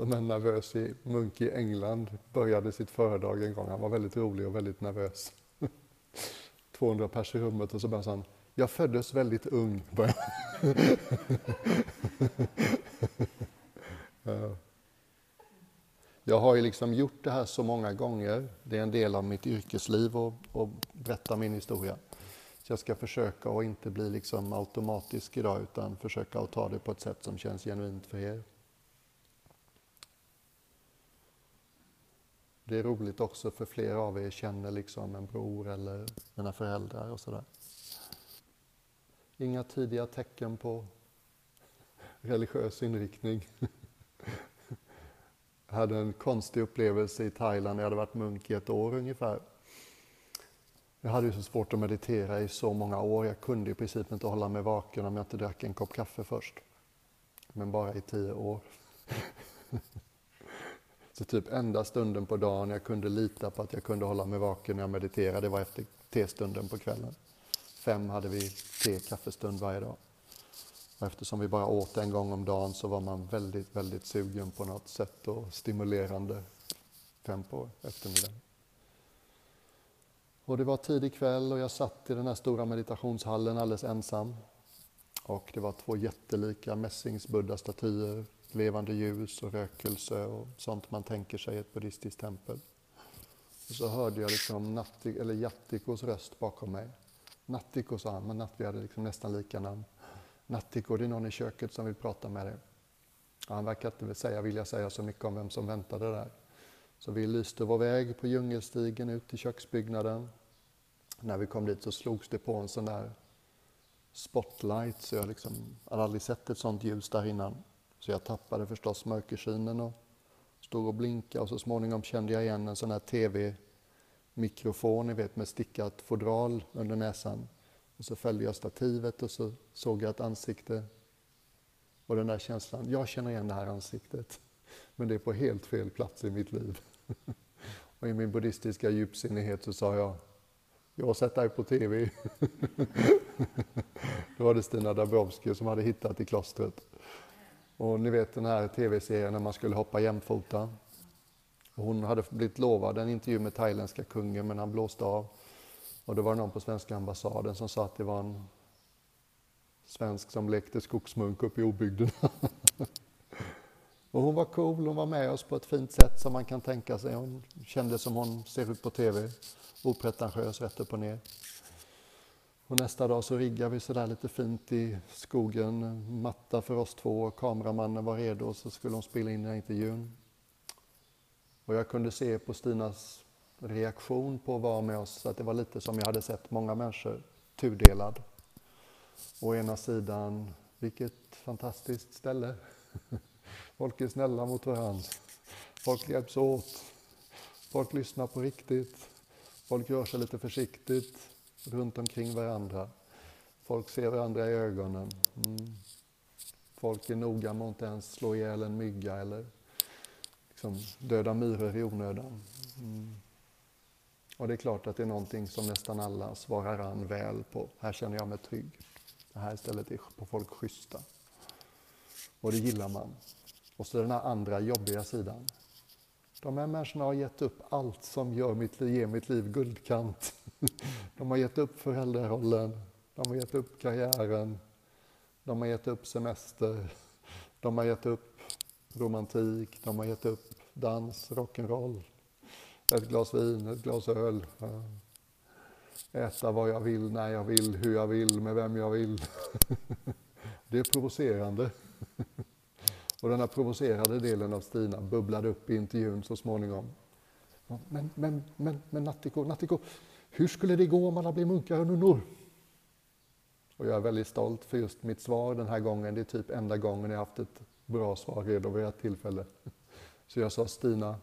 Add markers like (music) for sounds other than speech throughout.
som en nervös munk i England började sitt föredrag en gång. Han var väldigt rolig och väldigt nervös. (laughs) 200 pers i rummet och så började han jag föddes väldigt ung. (laughs) Jag har ju liksom gjort det här så många gånger. Det är en del av mitt yrkesliv att berätta min historia. Så jag ska försöka att inte bli liksom automatisk idag utan försöka att ta det på ett sätt som känns genuint för er. Det är roligt också för flera av er känner liksom en bror eller mina föräldrar och sådär. Inga tidiga tecken på religiös inriktning. Jag (laughs) hade en konstig upplevelse i Thailand. Jag hade varit munk i ett år ungefär. Jag hade ju så svårt att meditera i så många år. Jag kunde i princip inte hålla mig vaken om jag inte drack en kopp kaffe först. Men bara i tio år. (laughs) Så typ enda stunden på dagen jag kunde lita på att jag kunde hålla mig vaken när jag mediterade, var efter testunden på kvällen. Fem hade vi te, kaffestund varje dag. Och eftersom vi bara åt en gång om dagen så var man väldigt, väldigt sugen på något sätt och stimulerande fem på eftermiddagen. Och det var tidig kväll och jag satt i den här stora meditationshallen alldeles ensam. Och det var två jättelika mässingsbuddha-statyer, levande ljus och rökelse och sånt man tänker sig i ett buddhistiskt tempel. Och så hörde jag liksom Natti, eller Jattikos röst bakom mig. Nattiko sa han, men Natti hade liksom nästan lika namn. Nattiko, det är någon i köket som vill prata med dig. Och han verkar inte säga, vilja säga så mycket om vem som väntade där. Så vi lyste vår väg på djungelstigen ut till köksbyggnaden. När vi kom dit så slogs det på en sån där spotlight, så jag liksom, hade aldrig sett ett sånt ljus där innan. Så jag tappade förstås mörkersynen och stod och blinkade och så småningom kände jag igen en sån här TV mikrofon, ni vet med stickat fodral under näsan. Och så följde jag stativet och så såg jag ett ansikte. Och den där känslan, jag känner igen det här ansiktet. Men det är på helt fel plats i mitt liv. (laughs) Och i min buddhistiska djupsinnighet så sa jag, jag har sett dig på TV. (laughs) Då var det Stina Dabrowski som hade hittat i klostret. Och ni vet den här TV-serien när man skulle hoppa jämfota. Hon hade blivit lovad en intervju med thailändska kungen men han blåste av. Och då var det någon på svenska ambassaden som sa att det var en svensk som lekte skogsmunk uppe i obygden. (laughs) och hon var cool, hon var med oss på ett fint sätt som man kan tänka sig. Hon kände som hon ser ut på TV, opretentiös rätt upp och ner. Och nästa dag så riggade vi sådär lite fint i skogen, matta för oss två och kameramannen var redo och så skulle hon spela in den här intervjun. Och jag kunde se på Stinas reaktion på att vara med oss att det var lite som jag hade sett många människor tudelad. Å ena sidan, vilket fantastiskt ställe. (laughs) Folk är snälla mot varandra. Folk hjälps åt. Folk lyssnar på riktigt. Folk rör sig lite försiktigt runt omkring varandra. Folk ser varandra i ögonen. Mm. Folk är noga med att inte ens slå ihjäl en mygga eller liksom döda myror i onödan. Mm. Och det är klart att det är någonting som nästan alla svarar an väl på. Här känner jag mig trygg. Det här stället är på folk schyssta. Och det gillar man. Och så den här andra jobbiga sidan. De här människorna har gett upp allt som gör mitt, ger mitt liv guldkant. (laughs) De har gett upp föräldrarollen, de har gett upp karriären, de har gett upp semester, de har gett upp romantik, de har gett upp dans, rock'n'roll, ett glas vin, ett glas öl. Äta vad jag vill, när jag vill, hur jag vill, med vem jag vill. (laughs) Det är provocerande. Och den här provocerade delen av Stina bubblade upp i intervjun så småningom. Men, men, men, men Nattiko, Nattiko, hur skulle det gå om alla blev munkar och nunnor? Och jag är väldigt stolt för just mitt svar den här gången. Det är typ enda gången jag haft ett bra svar redo vid ett tillfälle. Så jag sa Stina,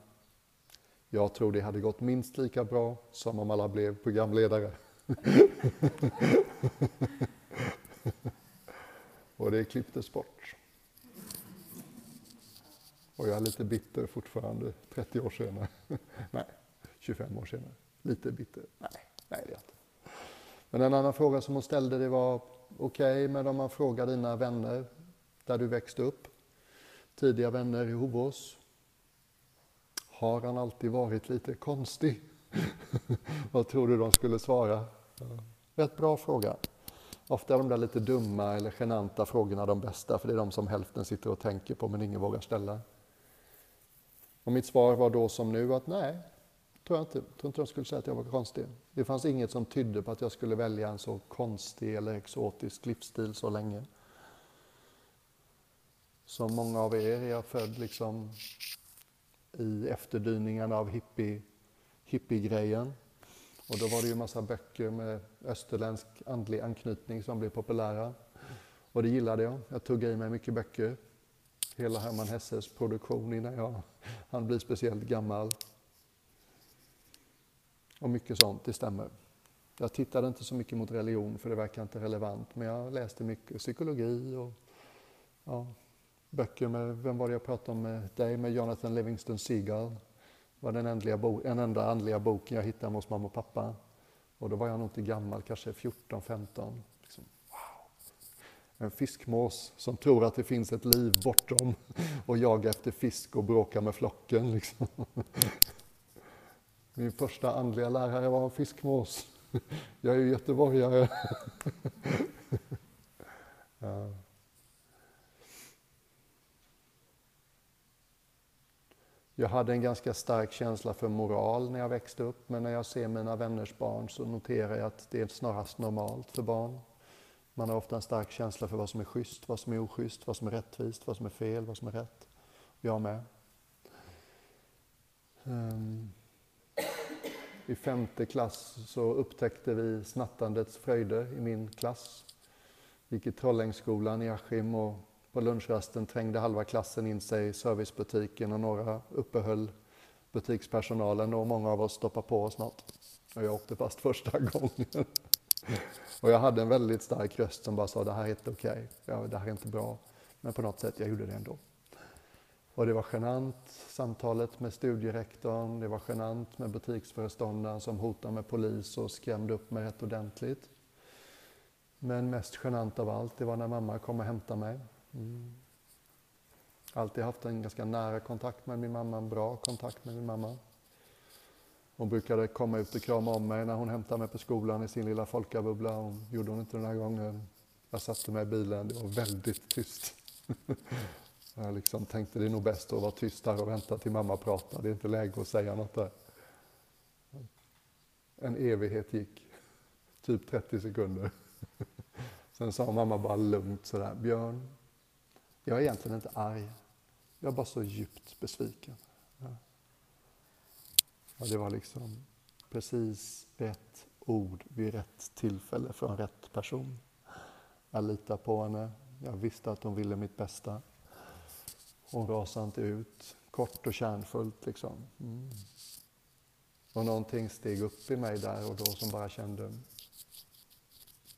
jag tror det hade gått minst lika bra som om alla blev programledare. (laughs) och det klipptes bort. Och jag är lite bitter fortfarande, 30 år senare. (laughs) nej, 25 år senare. Lite bitter. Nej, nej det är jag inte. Men en annan fråga som hon ställde det var, okej, okay, men om man frågar dina vänner där du växte upp, tidiga vänner i Hovås, Har han alltid varit lite konstig? (laughs) Vad tror du de skulle svara? Rätt bra fråga. Ofta är de där lite dumma eller genanta frågorna de bästa, för det är de som hälften sitter och tänker på men ingen vågar ställa. Och mitt svar var då som nu att nej, tror jag inte. Jag tror inte de skulle säga att jag var konstig. Det fanns inget som tydde på att jag skulle välja en så konstig eller exotisk livsstil så länge. Som många av er är jag född liksom i efterdyningarna av hippie, hippiegrejen. Och då var det ju massa böcker med österländsk andlig anknytning som blev populära. Och det gillade jag. Jag tuggade i mig mycket böcker. Hela Hermann Hesses produktion innan jag han blir speciellt gammal. Och mycket sånt, det stämmer. Jag tittade inte så mycket mot religion för det verkar inte relevant, men jag läste mycket psykologi och ja, böcker med, vem var det jag pratade om med dig, med Jonathan Livingston Seagull. Det var den ändliga bo, en enda andliga boken jag hittade hos mamma och pappa. Och då var jag nog inte gammal, kanske 14, 15. Liksom, wow. En fiskmås som tror att det finns ett liv bortom och jagar efter fisk och bråkar med flocken. Liksom. (laughs) Min första andliga lärare var en fiskmås. (laughs) Jag är ju göteborgare. (laughs) Ja. Jag hade en ganska stark känsla för moral när jag växte upp, men när jag ser mina vänners barn så noterar jag att det är snarast normalt för barn. Man har ofta en stark känsla för vad som är schysst, vad som är oschysst, vad som är rättvist, vad som är fel, vad som är rätt. Jag med. Um, i femte klass så upptäckte vi snattandets fröjder i min klass. Gick i Trollängsskolan i Askim och på lunchrasten trängde halva klassen in sig i servicebutiken och några uppehöll butikspersonalen och många av oss stoppade på oss något. Och jag åkte fast första (laughs) gången. Och jag hade en väldigt stark röst som bara sa det här är inte okej, okay. ja, det här är inte bra. Men på något sätt, jag gjorde det ändå. Och det var genant, samtalet med studierektorn, det var genant med butiksföreståndaren som hotade med polis och skrämde upp mig rätt ordentligt. Men mest genant av allt, det var när mamma kom och hämtade mig. Mm. Alltid haft en ganska nära kontakt med min mamma, en bra kontakt med min mamma. Hon brukade komma ut och krama om mig när hon hämtade mig på skolan i sin lilla folkabubbla. Hon gjorde hon inte den här gången. Jag satte mig i bilen, det var väldigt tyst. (laughs) Jag liksom tänkte det är nog bäst att vara tyst här och vänta till mamma pratar. Det är inte läge att säga något där. En evighet gick, typ 30 sekunder. Sen sa mamma bara lugnt sådär, Björn, jag är egentligen inte arg. Jag är bara så djupt besviken. Ja. Och det var liksom precis rätt ord vid rätt tillfälle från rätt person. Jag litar på henne. Jag visste att hon ville mitt bästa och rasade inte ut. Kort och kärnfullt liksom. Mm. Och någonting steg upp i mig där och då som bara kände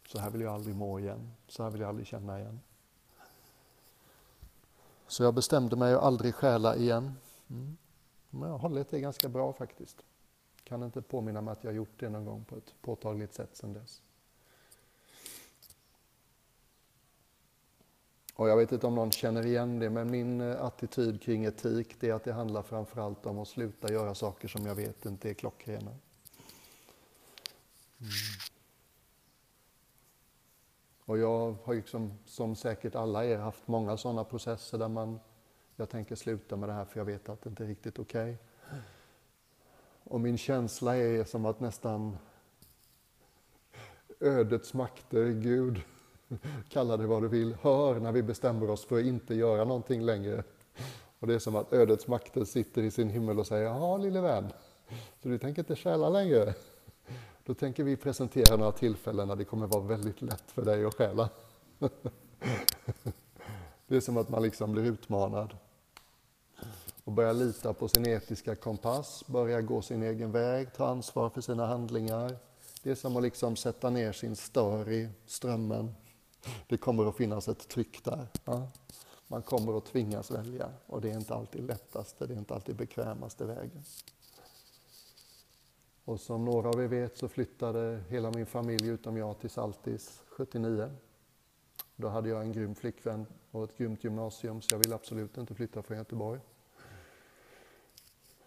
så här vill jag aldrig må igen. Så här vill jag aldrig känna igen. Så jag bestämde mig att aldrig stjäla igen. Mm. Men jag har hållit det ganska bra faktiskt. Kan inte påminna mig att jag gjort det någon gång på ett påtagligt sätt sedan dess. Och jag vet inte om någon känner igen det, men min eh, attityd kring etik det är att det handlar framförallt om att sluta göra saker som jag vet inte är klockrena. Mm. Och jag har liksom, som säkert alla er, haft många sådana processer där man, jag tänker sluta med det här för jag vet att det inte är riktigt okej. Okay. Och min känsla är som att nästan ödets makter, Gud, (laughs) kalla det vad du vill, hör när vi bestämmer oss för att inte göra någonting längre. Och det är som att ödets makter sitter i sin himmel och säger, ja lille vän, så du tänker inte stjäla längre? Då tänker vi presentera några tillfällen när det kommer vara väldigt lätt för dig att stjäla. (laughs) Det är som att man liksom blir utmanad och börjar lita på sin etiska kompass, börjar gå sin egen väg, ta ansvar för sina handlingar. Det är som att liksom sätta ner sin stör i strömmen. Det kommer att finnas ett tryck där. Ja. Man kommer att tvingas välja och det är inte alltid lättaste, det är inte alltid bekvämaste vägen. Och som några av er vet så flyttade hela min familj utom jag till Saltis 79. Då hade jag en grym flickvän och ett grymt gymnasium så jag ville absolut inte flytta från Göteborg.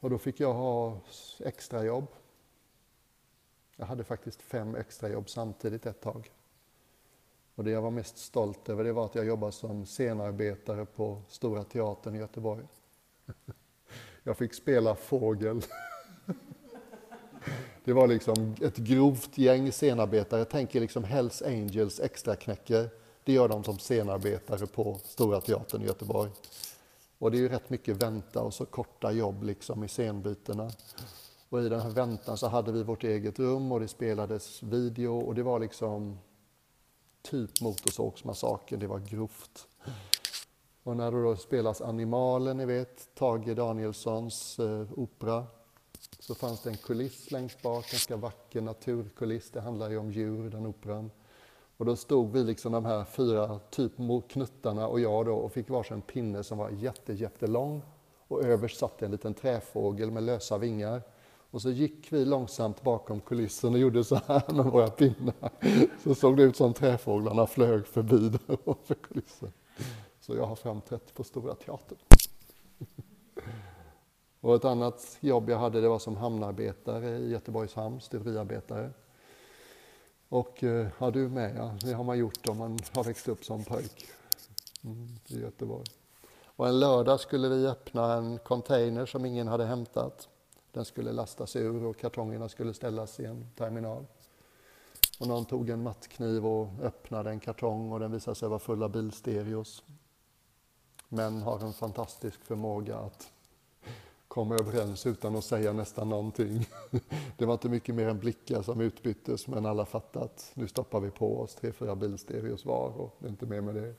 Och då fick jag ha extrajobb. Jag hade faktiskt fem extrajobb samtidigt ett tag. Och det jag var mest stolt över det var att jag jobbade som scenarbetare på Stora Teatern i Göteborg. (laughs) Jag fick spela fågel. (laughs) Det var liksom ett grovt gäng scenarbetare. Tänk er liksom Hells Angels extraknäcker. Det gör de som scenarbetare på Stora Teatern i Göteborg. Och det är ju rätt mycket vänta och så korta jobb liksom i scenbytena. Och i den här väntan så hade vi vårt eget rum och det spelades video och det var liksom typ Motorsågsmassakern, det var grovt. Och när det då spelas Animalen, ni vet, Tage Danielssons eh, opera, så fanns det en kuliss längst bak, en ganska vacker naturkuliss. Det handlar ju om djur, den operan. Och då stod vi liksom de här fyra typ knuttarna och jag då och fick varsin pinne som var jätte, jättelång och överst satt en liten träfågel med lösa vingar. Och så gick vi långsamt bakom kulissen och gjorde så här med våra pinnar. Så såg det ut som träfåglarna flög förbi där ovanför kulissen. Så jag har framträtt på Stora Teatern. Och ett annat jobb jag hade det var som hamnarbetare i Göteborgs hamn, stuveriarbetare. Och eh, ja, du med ja, det har man gjort om man har växt upp som pojk mm, i Göteborg. Och en lördag skulle vi öppna en container som ingen hade hämtat. Den skulle lastas ur och kartongerna skulle ställas i en terminal. Och någon tog en mattkniv och öppnade en kartong och den visade sig vara full av bilstereos. Män har en fantastisk förmåga att komma överens utan att säga nästan någonting. (laughs) Det var inte mycket mer än blickar som utbyttes men alla fattade att nu stoppar vi på oss tre, fyra bilstereos var och det är inte mer med det.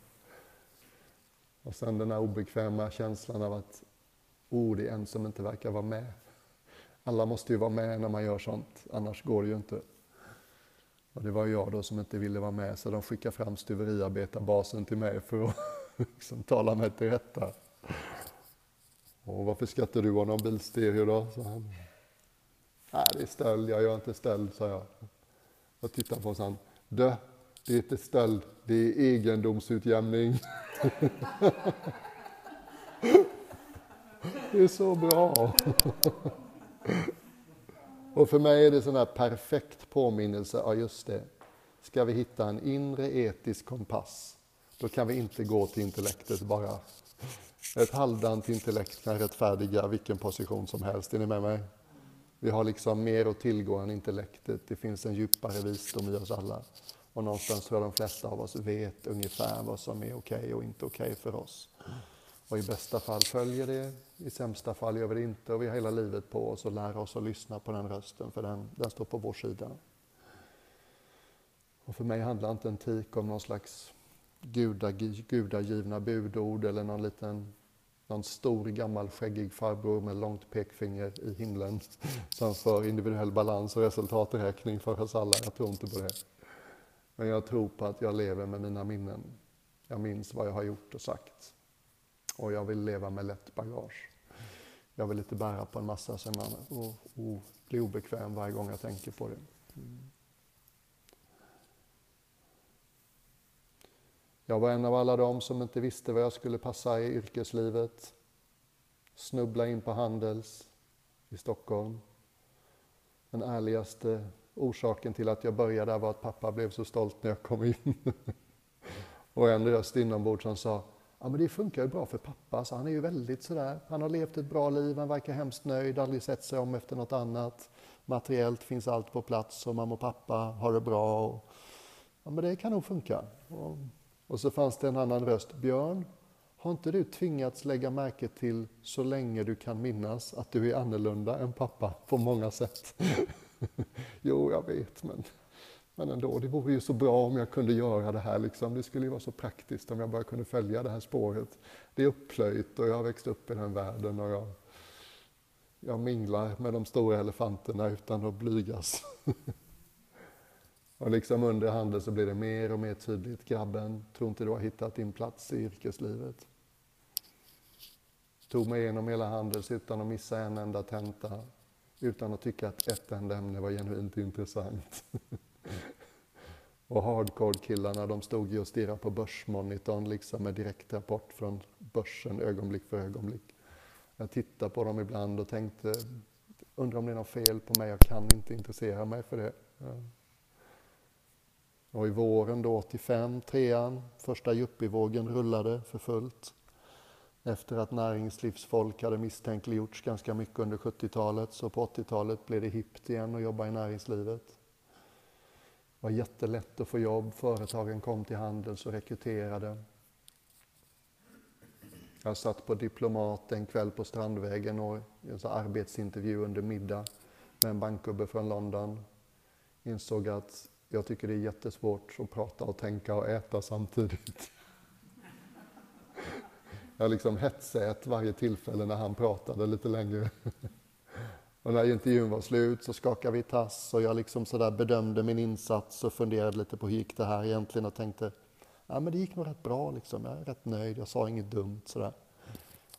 Och sen den här obekväma känslan av att oh, det är en som inte verkar vara med. Alla måste ju vara med när man gör sånt, annars går det ju inte. Och det var jag då som inte ville vara med så de skickade fram stuveriarbetarbasen till mig för att (laughs) liksom tala mig till rätta. Och varför skrattar du av någon bilstereo då? sa han. Nej, det är stöld, jag gör inte stöld, sa jag. Och tittade på oss han. Dö, det är inte stöld, det är egendomsutjämning. (laughs) det är så bra. (laughs) Och för mig är det sån här perfekt påminnelse, ja just det. Ska vi hitta en inre etisk kompass, då kan vi inte gå till intellektet bara. Ett halvdant intellekt kan rättfärdiga vilken position som helst. Är ni med mig? Vi har liksom mer att tillgå än intellektet. Det finns en djupare visdom i oss alla. Och någonstans tror jag de flesta av oss vet ungefär vad som är okej okay och inte okej okay för oss. Och i bästa fall följer det, i sämsta fall gör vi det inte och vi har hela livet på oss att lära oss att lyssna på den rösten för den, den står på vår sida. Och för mig handlar inte en tik om någon slags gudagivna budord eller någon liten någon stor gammal skäggig farbror med långt pekfinger i himlen (laughs) som för individuell balans och resultaträkning för oss alla. Jag tror inte på det. Men jag tror på att jag lever med mina minnen. Jag minns vad jag har gjort och sagt. Och jag vill leva med lätt bagage. Jag vill inte bära på en massa som jag och, och bli obekväm varje gång jag tänker på det. Mm. Jag var en av alla dem som inte visste vad jag skulle passa i yrkeslivet. Snubbla in på Handels i Stockholm. Den ärligaste orsaken till att jag började där var att pappa blev så stolt när jag kom in. (laughs) Och en röst inombords som sa Ja, men det funkar ju bra för pappa, så han är ju väldigt sådär. Han har levt ett bra liv, han verkar hemskt nöjd, aldrig sett sig om efter något annat. Materiellt finns allt på plats och mamma och pappa har det bra. Och, ja, men det kan nog funka. Och och så fanns det en annan röst. Björn, har inte du tvingats lägga märke till så länge du kan minnas att du är annorlunda än pappa på många sätt? (laughs) jo, jag vet, men, men ändå, det vore ju så bra om jag kunde göra det här. Liksom. Det skulle ju vara så praktiskt om jag bara kunde följa det här spåret. Det är upplöjt och jag har växt upp i den världen och jag, jag minglar med de stora elefanterna utan att blygas. (laughs) Och liksom under handen så blir det mer och mer tydligt. Grabben, tror inte du har hittat din plats i yrkeslivet. Tog mig igenom hela Handels utan att missa en enda tenta. Utan att tycka att ett enda ämne var genuint intressant. (laughs) och hardcore-killarna, de stod ju och stirrade på börsmonitorn liksom med direktrapport från börsen ögonblick för ögonblick. Jag tittade på dem ibland och tänkte, undrar om det är något fel på mig, jag kan inte intressera mig för det. Och i våren då 85, trean, första yuppievågen rullade för fullt. Efter att näringslivsfolk hade misstänkliggjorts ganska mycket under 70-talet, så på 80-talet blev det hippt igen att jobba i näringslivet. Det var jättelätt att få jobb, företagen kom till Handels och rekryterade. Jag satt på Diplomat en kväll på Strandvägen och en arbetsintervju under middag med en bankgubbe från London. Insåg att jag tycker det är jättesvårt att prata och tänka och äta samtidigt. Jag liksom hetsät varje tillfälle när han pratade lite längre. Och när intervjun var slut så skakade vi tass och jag liksom så bedömde min insats och funderade lite på hur gick det här egentligen och tänkte ja men det gick nog rätt bra liksom. Jag är rätt nöjd, jag sa inget dumt sådär.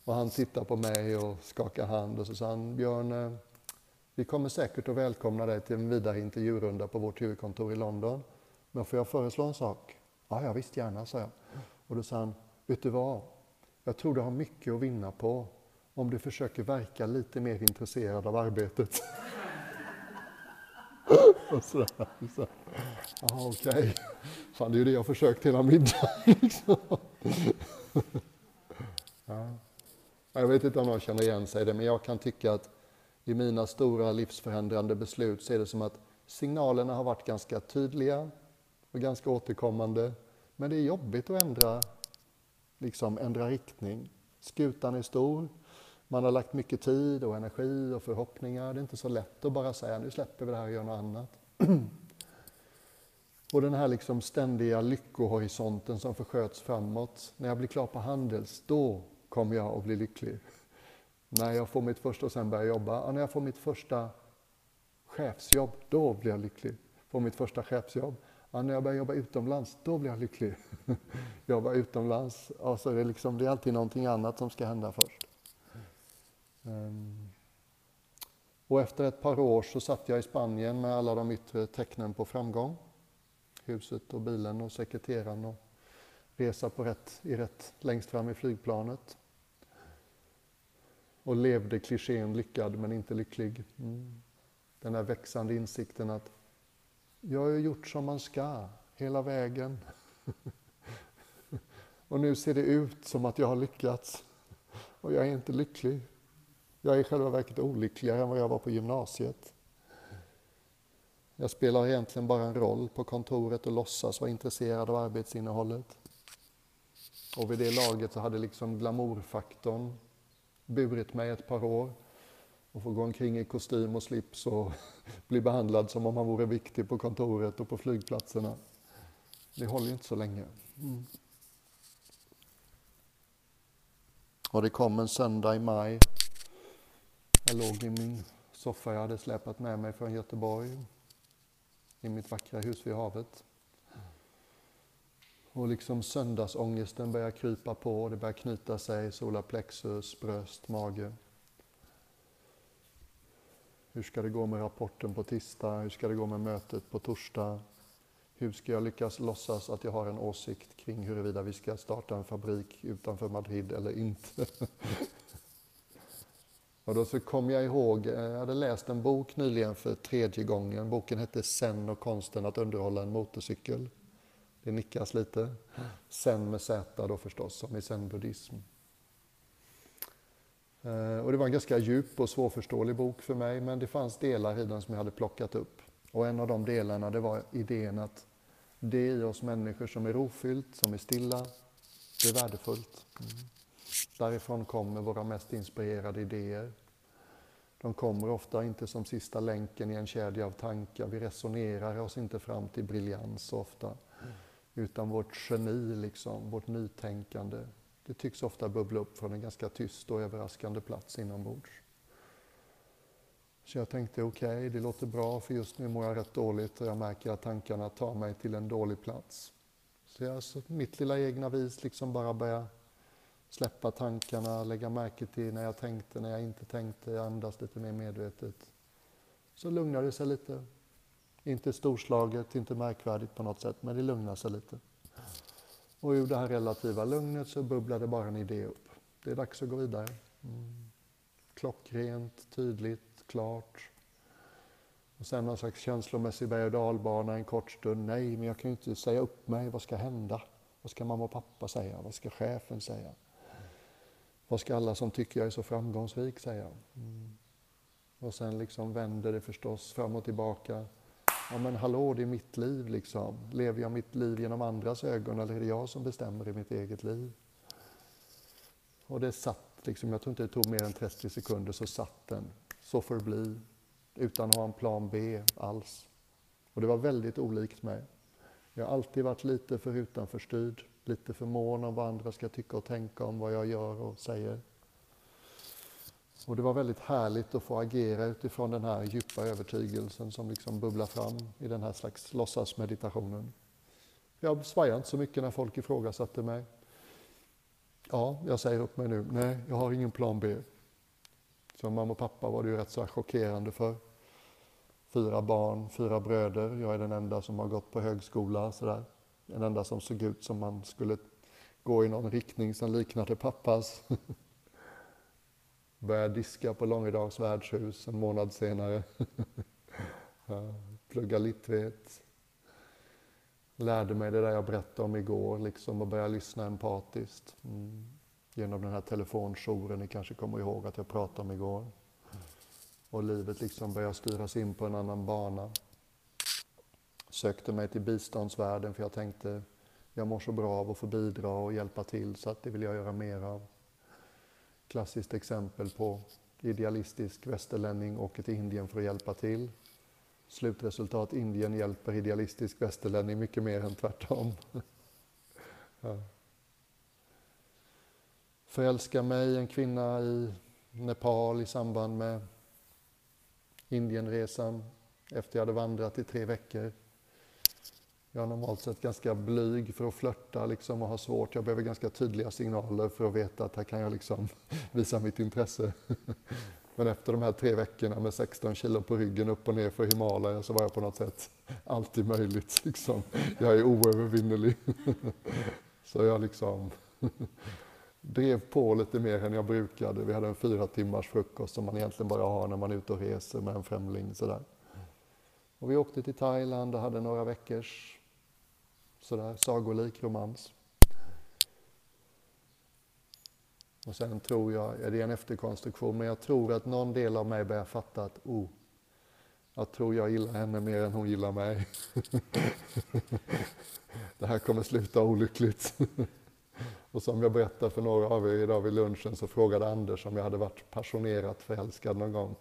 Och han tittar på mig och skakar hand och så sa han Björn, eh, vi kommer säkert att välkomna dig till en vidare intervjurunda på vårt huvudkontor i London. Men får jag föreslå en sak? Ja, ja visst gärna, sa jag. Och då sa han, vet du vad? Jag tror du har mycket att vinna på om du försöker verka lite mer intresserad av arbetet. och sådär. Så, Jaha, okej. Okay. Fan, det är ju det jag har försökt hela middagen. Liksom. ja. Jag vet inte om någon känner igen sig i det, men jag kan tycka att i mina stora livsförändrande beslut så är det som att signalerna har varit ganska tydliga och ganska återkommande. Men det är jobbigt att ändra, liksom ändra riktning. Skutan är stor, man har lagt mycket tid och energi och förhoppningar. Det är inte så lätt att bara säga nu släpper vi det här och gör något annat. (clears throat) och den här liksom ständiga lyckohorisonten som försköts framåt. När jag blir klar på Handels, då kommer jag att bli lycklig. (laughs) När jag får mitt första och sen börjar jobba. när jag får mitt första chefsjobb, då blir jag lycklig. Får mitt första chefsjobb. när jag börjar jobba utomlands, då blir jag lycklig. (laughs) jobba utomlands, alltså det, är liksom, det är alltid någonting annat som ska hända först. Ehm, och efter ett par år så satt jag i Spanien med alla de yttre tecknen på framgång. Huset och bilen och sekreteraren och resa på rätt, i rätt längst fram i flygplanet och levde klichén lyckad men inte lycklig. Mm. Den här växande insikten att jag har gjort som man ska hela vägen. (laughs) och nu ser det ut som att jag har lyckats och jag är inte lycklig. Jag är i själva verket olyckligare än vad jag var på gymnasiet. Jag spelar egentligen bara en roll på kontoret och låtsas vara intresserad av arbetsinnehållet. Och vid det laget så hade liksom glamourfaktorn burit mig ett par år och få gå omkring i kostym och slips och (laughs) bli behandlad som om man vore viktig på kontoret och på flygplatserna. Det håller ju inte så länge. Mm. Och det kom en söndag i maj. Jag låg i min soffa jag hade släpat med mig från Göteborg i mitt vackra hus vid havet. Och liksom söndagsångesten börjar krypa på, det börjar knyta sig, solarplexus, bröst, mage. Hur ska det gå med rapporten på tisdag? Hur ska det gå med mötet på torsdag? Hur ska jag lyckas låtsas att jag har en åsikt kring huruvida vi ska starta en fabrik utanför Madrid eller inte? (laughs) och då så kom jag ihåg, eh, jag hade läst en bok nyligen för tredje gången. Boken hette Zen och konsten att underhålla en motorcykel. Det nickas lite. Sen med Z då förstås, som i zen-buddhism. Eh, och det var en ganska djup och svårförståelig bok för mig, men det fanns delar i den som jag hade plockat upp. Och en av de delarna det var idén att det i oss människor som är rofyllt, som är stilla, det är värdefullt. Mm. Därifrån kommer våra mest inspirerade idéer. De kommer ofta inte som sista länken i en kedja av tankar. Vi resonerar oss inte fram till briljans ofta. Utan vårt geni, liksom, vårt nytänkande, det tycks ofta bubbla upp från en ganska tyst och överraskande plats inombords. Så jag tänkte okej, okay, det låter bra för just nu mår jag rätt dåligt och jag märker att tankarna tar mig till en dålig plats. Så jag så mitt lilla egna vis liksom bara börja släppa tankarna, lägga märke till när jag tänkte, när jag inte tänkte, andas lite mer medvetet. Så lugnar det sig lite. Inte storslaget, inte märkvärdigt på något sätt, men det lugnar sig lite. Och ur det här relativa lugnet så bubblar det bara en idé upp. Det är dags att gå vidare. Mm. klockrent, tydligt, klart. Och sen någon slags känslomässig berg och dalbana en kort stund. Nej, men jag kan ju inte säga upp mig. Vad ska hända? Vad ska mamma och pappa säga? Vad ska chefen säga? Vad ska alla som tycker jag är så framgångsrik säga? Mm. Och sen liksom vänder det förstås fram och tillbaka. Ja men hallå, det är mitt liv liksom. Lever jag mitt liv genom andras ögon eller är det jag som bestämmer i mitt eget liv? Och det satt liksom, jag tror inte det tog mer än 30 sekunder så satt den. Så får det bli. Utan att ha en plan B alls. Och det var väldigt olikt mig. Jag har alltid varit lite för utanförstyrd, lite för mån om vad andra ska tycka och tänka om vad jag gör och säger. Och det var väldigt härligt att få agera utifrån den här djupa övertygelsen som liksom bubblar fram i den här slags låtsasmeditationen. Jag svajade inte så mycket när folk ifrågasatte mig. Ja, jag säger upp mig nu. Nej, jag har ingen plan B. Som mamma och pappa var det ju rätt så chockerande för. Fyra barn, fyra bröder. Jag är den enda som har gått på högskola. Sådär. Den enda som såg ut som man skulle gå i någon riktning som liknade pappas. (laughs) Började diska på Långedals värdshus en månad senare. (laughs) Plugga litvet. Lärde mig det där jag berättade om igår, liksom och började lyssna empatiskt. Mm. Genom den här telefonjouren, ni kanske kommer ihåg att jag pratade om igår. Och livet liksom börjar styras in på en annan bana. Sökte mig till biståndsvärlden för jag tänkte, jag mår så bra av att få bidra och hjälpa till så att det vill jag göra mer av klassiskt exempel på idealistisk västerlänning åker till Indien för att hjälpa till. Slutresultat, Indien hjälper idealistisk västerlänning mycket mer än tvärtom. (laughs) ja. Förälska mig, en kvinna i Nepal i samband med Indienresan efter jag hade vandrat i tre veckor. Jag är normalt sett ganska blyg för att flörta liksom och ha svårt. Jag behöver ganska tydliga signaler för att veta att här kan jag liksom (laughs) visa mitt intresse. (laughs) Men efter de här tre veckorna med 16 kilo på ryggen upp och ner för Himalaya så var jag på något sätt alltid möjligt. (laughs) Liksom. Jag är oövervinnerlig. Så jag liksom drev på lite mer än jag brukade. Vi hade en fyra timmars frukost som man egentligen bara har när man är ute och reser med en främling. Sådär. Och vi åkte till Thailand och hade några veckors sådär, sagolik romans. Och sen tror jag, det är en efterkonstruktion, men jag tror att någon del av mig börjar fatta att oh, jag tror jag gillar henne mer än hon gillar mig. (laughs) det här kommer sluta olyckligt. (laughs) Och som jag berättade för några av er idag vid lunchen så frågade Anders om jag hade varit passionerat förälskad någon gång.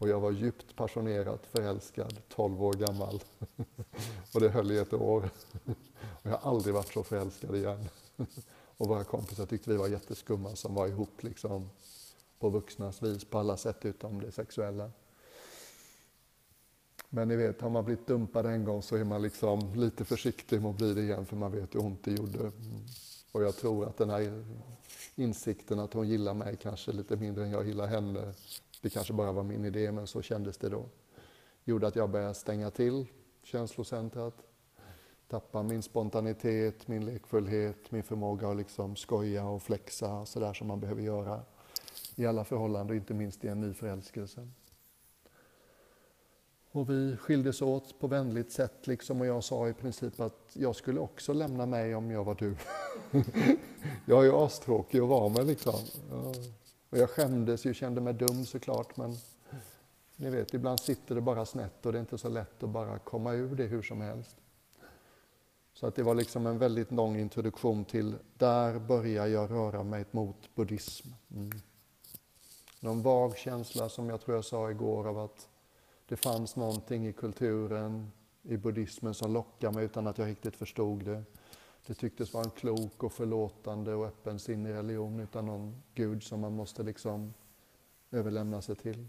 Och jag var djupt passionerat förälskad, 12 år gammal. (laughs) Och det höll i ett år. Och jag har aldrig varit så förälskad igen. Och våra kompisar tyckte vi var jätteskumma som var ihop liksom på vuxnas vis på alla sätt utom det sexuella. Men ni vet, har man blivit dumpad en gång så är man liksom lite försiktig med att bli det igen för man vet hur ont det gjorde. Och jag tror att den här insikten att hon gillar mig kanske lite mindre än jag gillar henne, det kanske bara var min idé men så kändes det då, gjorde att jag började stänga till känslocentrat tappa min spontanitet, min lekfullhet, min förmåga att liksom skoja och flexa så där som man behöver göra i alla förhållanden, inte minst i en ny förälskelse. Och vi skildes åt på vänligt sätt liksom och jag sa i princip att jag skulle också lämna mig om jag var du. (laughs) jag är ju astråkig att vara med liksom. Och jag skämdes ju, kände mig dum såklart men ni vet, ibland sitter det bara snett och det är inte så lätt att bara komma ur det hur som helst. Så att det var liksom en väldigt lång introduktion till där börjar jag röra mig mot buddhism. Mm. Någon vag känsla som jag tror jag sa igår av att det fanns någonting i kulturen, i buddhismen som lockade mig utan att jag riktigt förstod det. Det tycktes vara en klok och förlåtande och öppensinnig religion utan någon gud som man måste liksom överlämna sig till.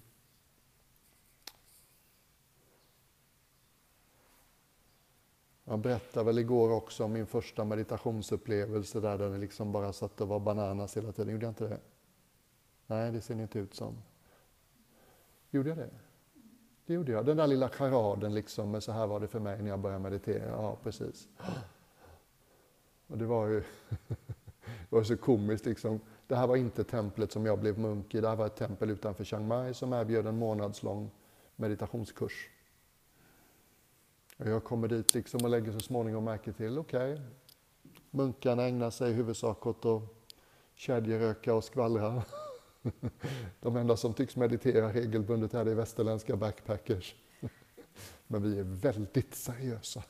Jag berättade väl igår också om min första meditationsupplevelse där den liksom bara satt och var bananas hela tiden. Gjorde jag inte det? Nej, det ser inte ut som. Gjorde jag det? Det gjorde jag. Den där lilla charaden liksom, med så här var det för mig när jag började meditera. Ja, precis. Och det var ju (laughs) det var så komiskt liksom. det här var inte templet som jag blev munk i, det här var ett tempel utanför Chiang Mai som erbjöd en månadslång meditationskurs. Och jag kommer dit liksom och lägger så småningom märke till, okej, okay, munkarna ägnar sig i huvudsak åt att kedjeröka och skvallra. (laughs) De enda som tycks meditera regelbundet här är västerländska backpackers. (laughs) Men vi är väldigt seriösa.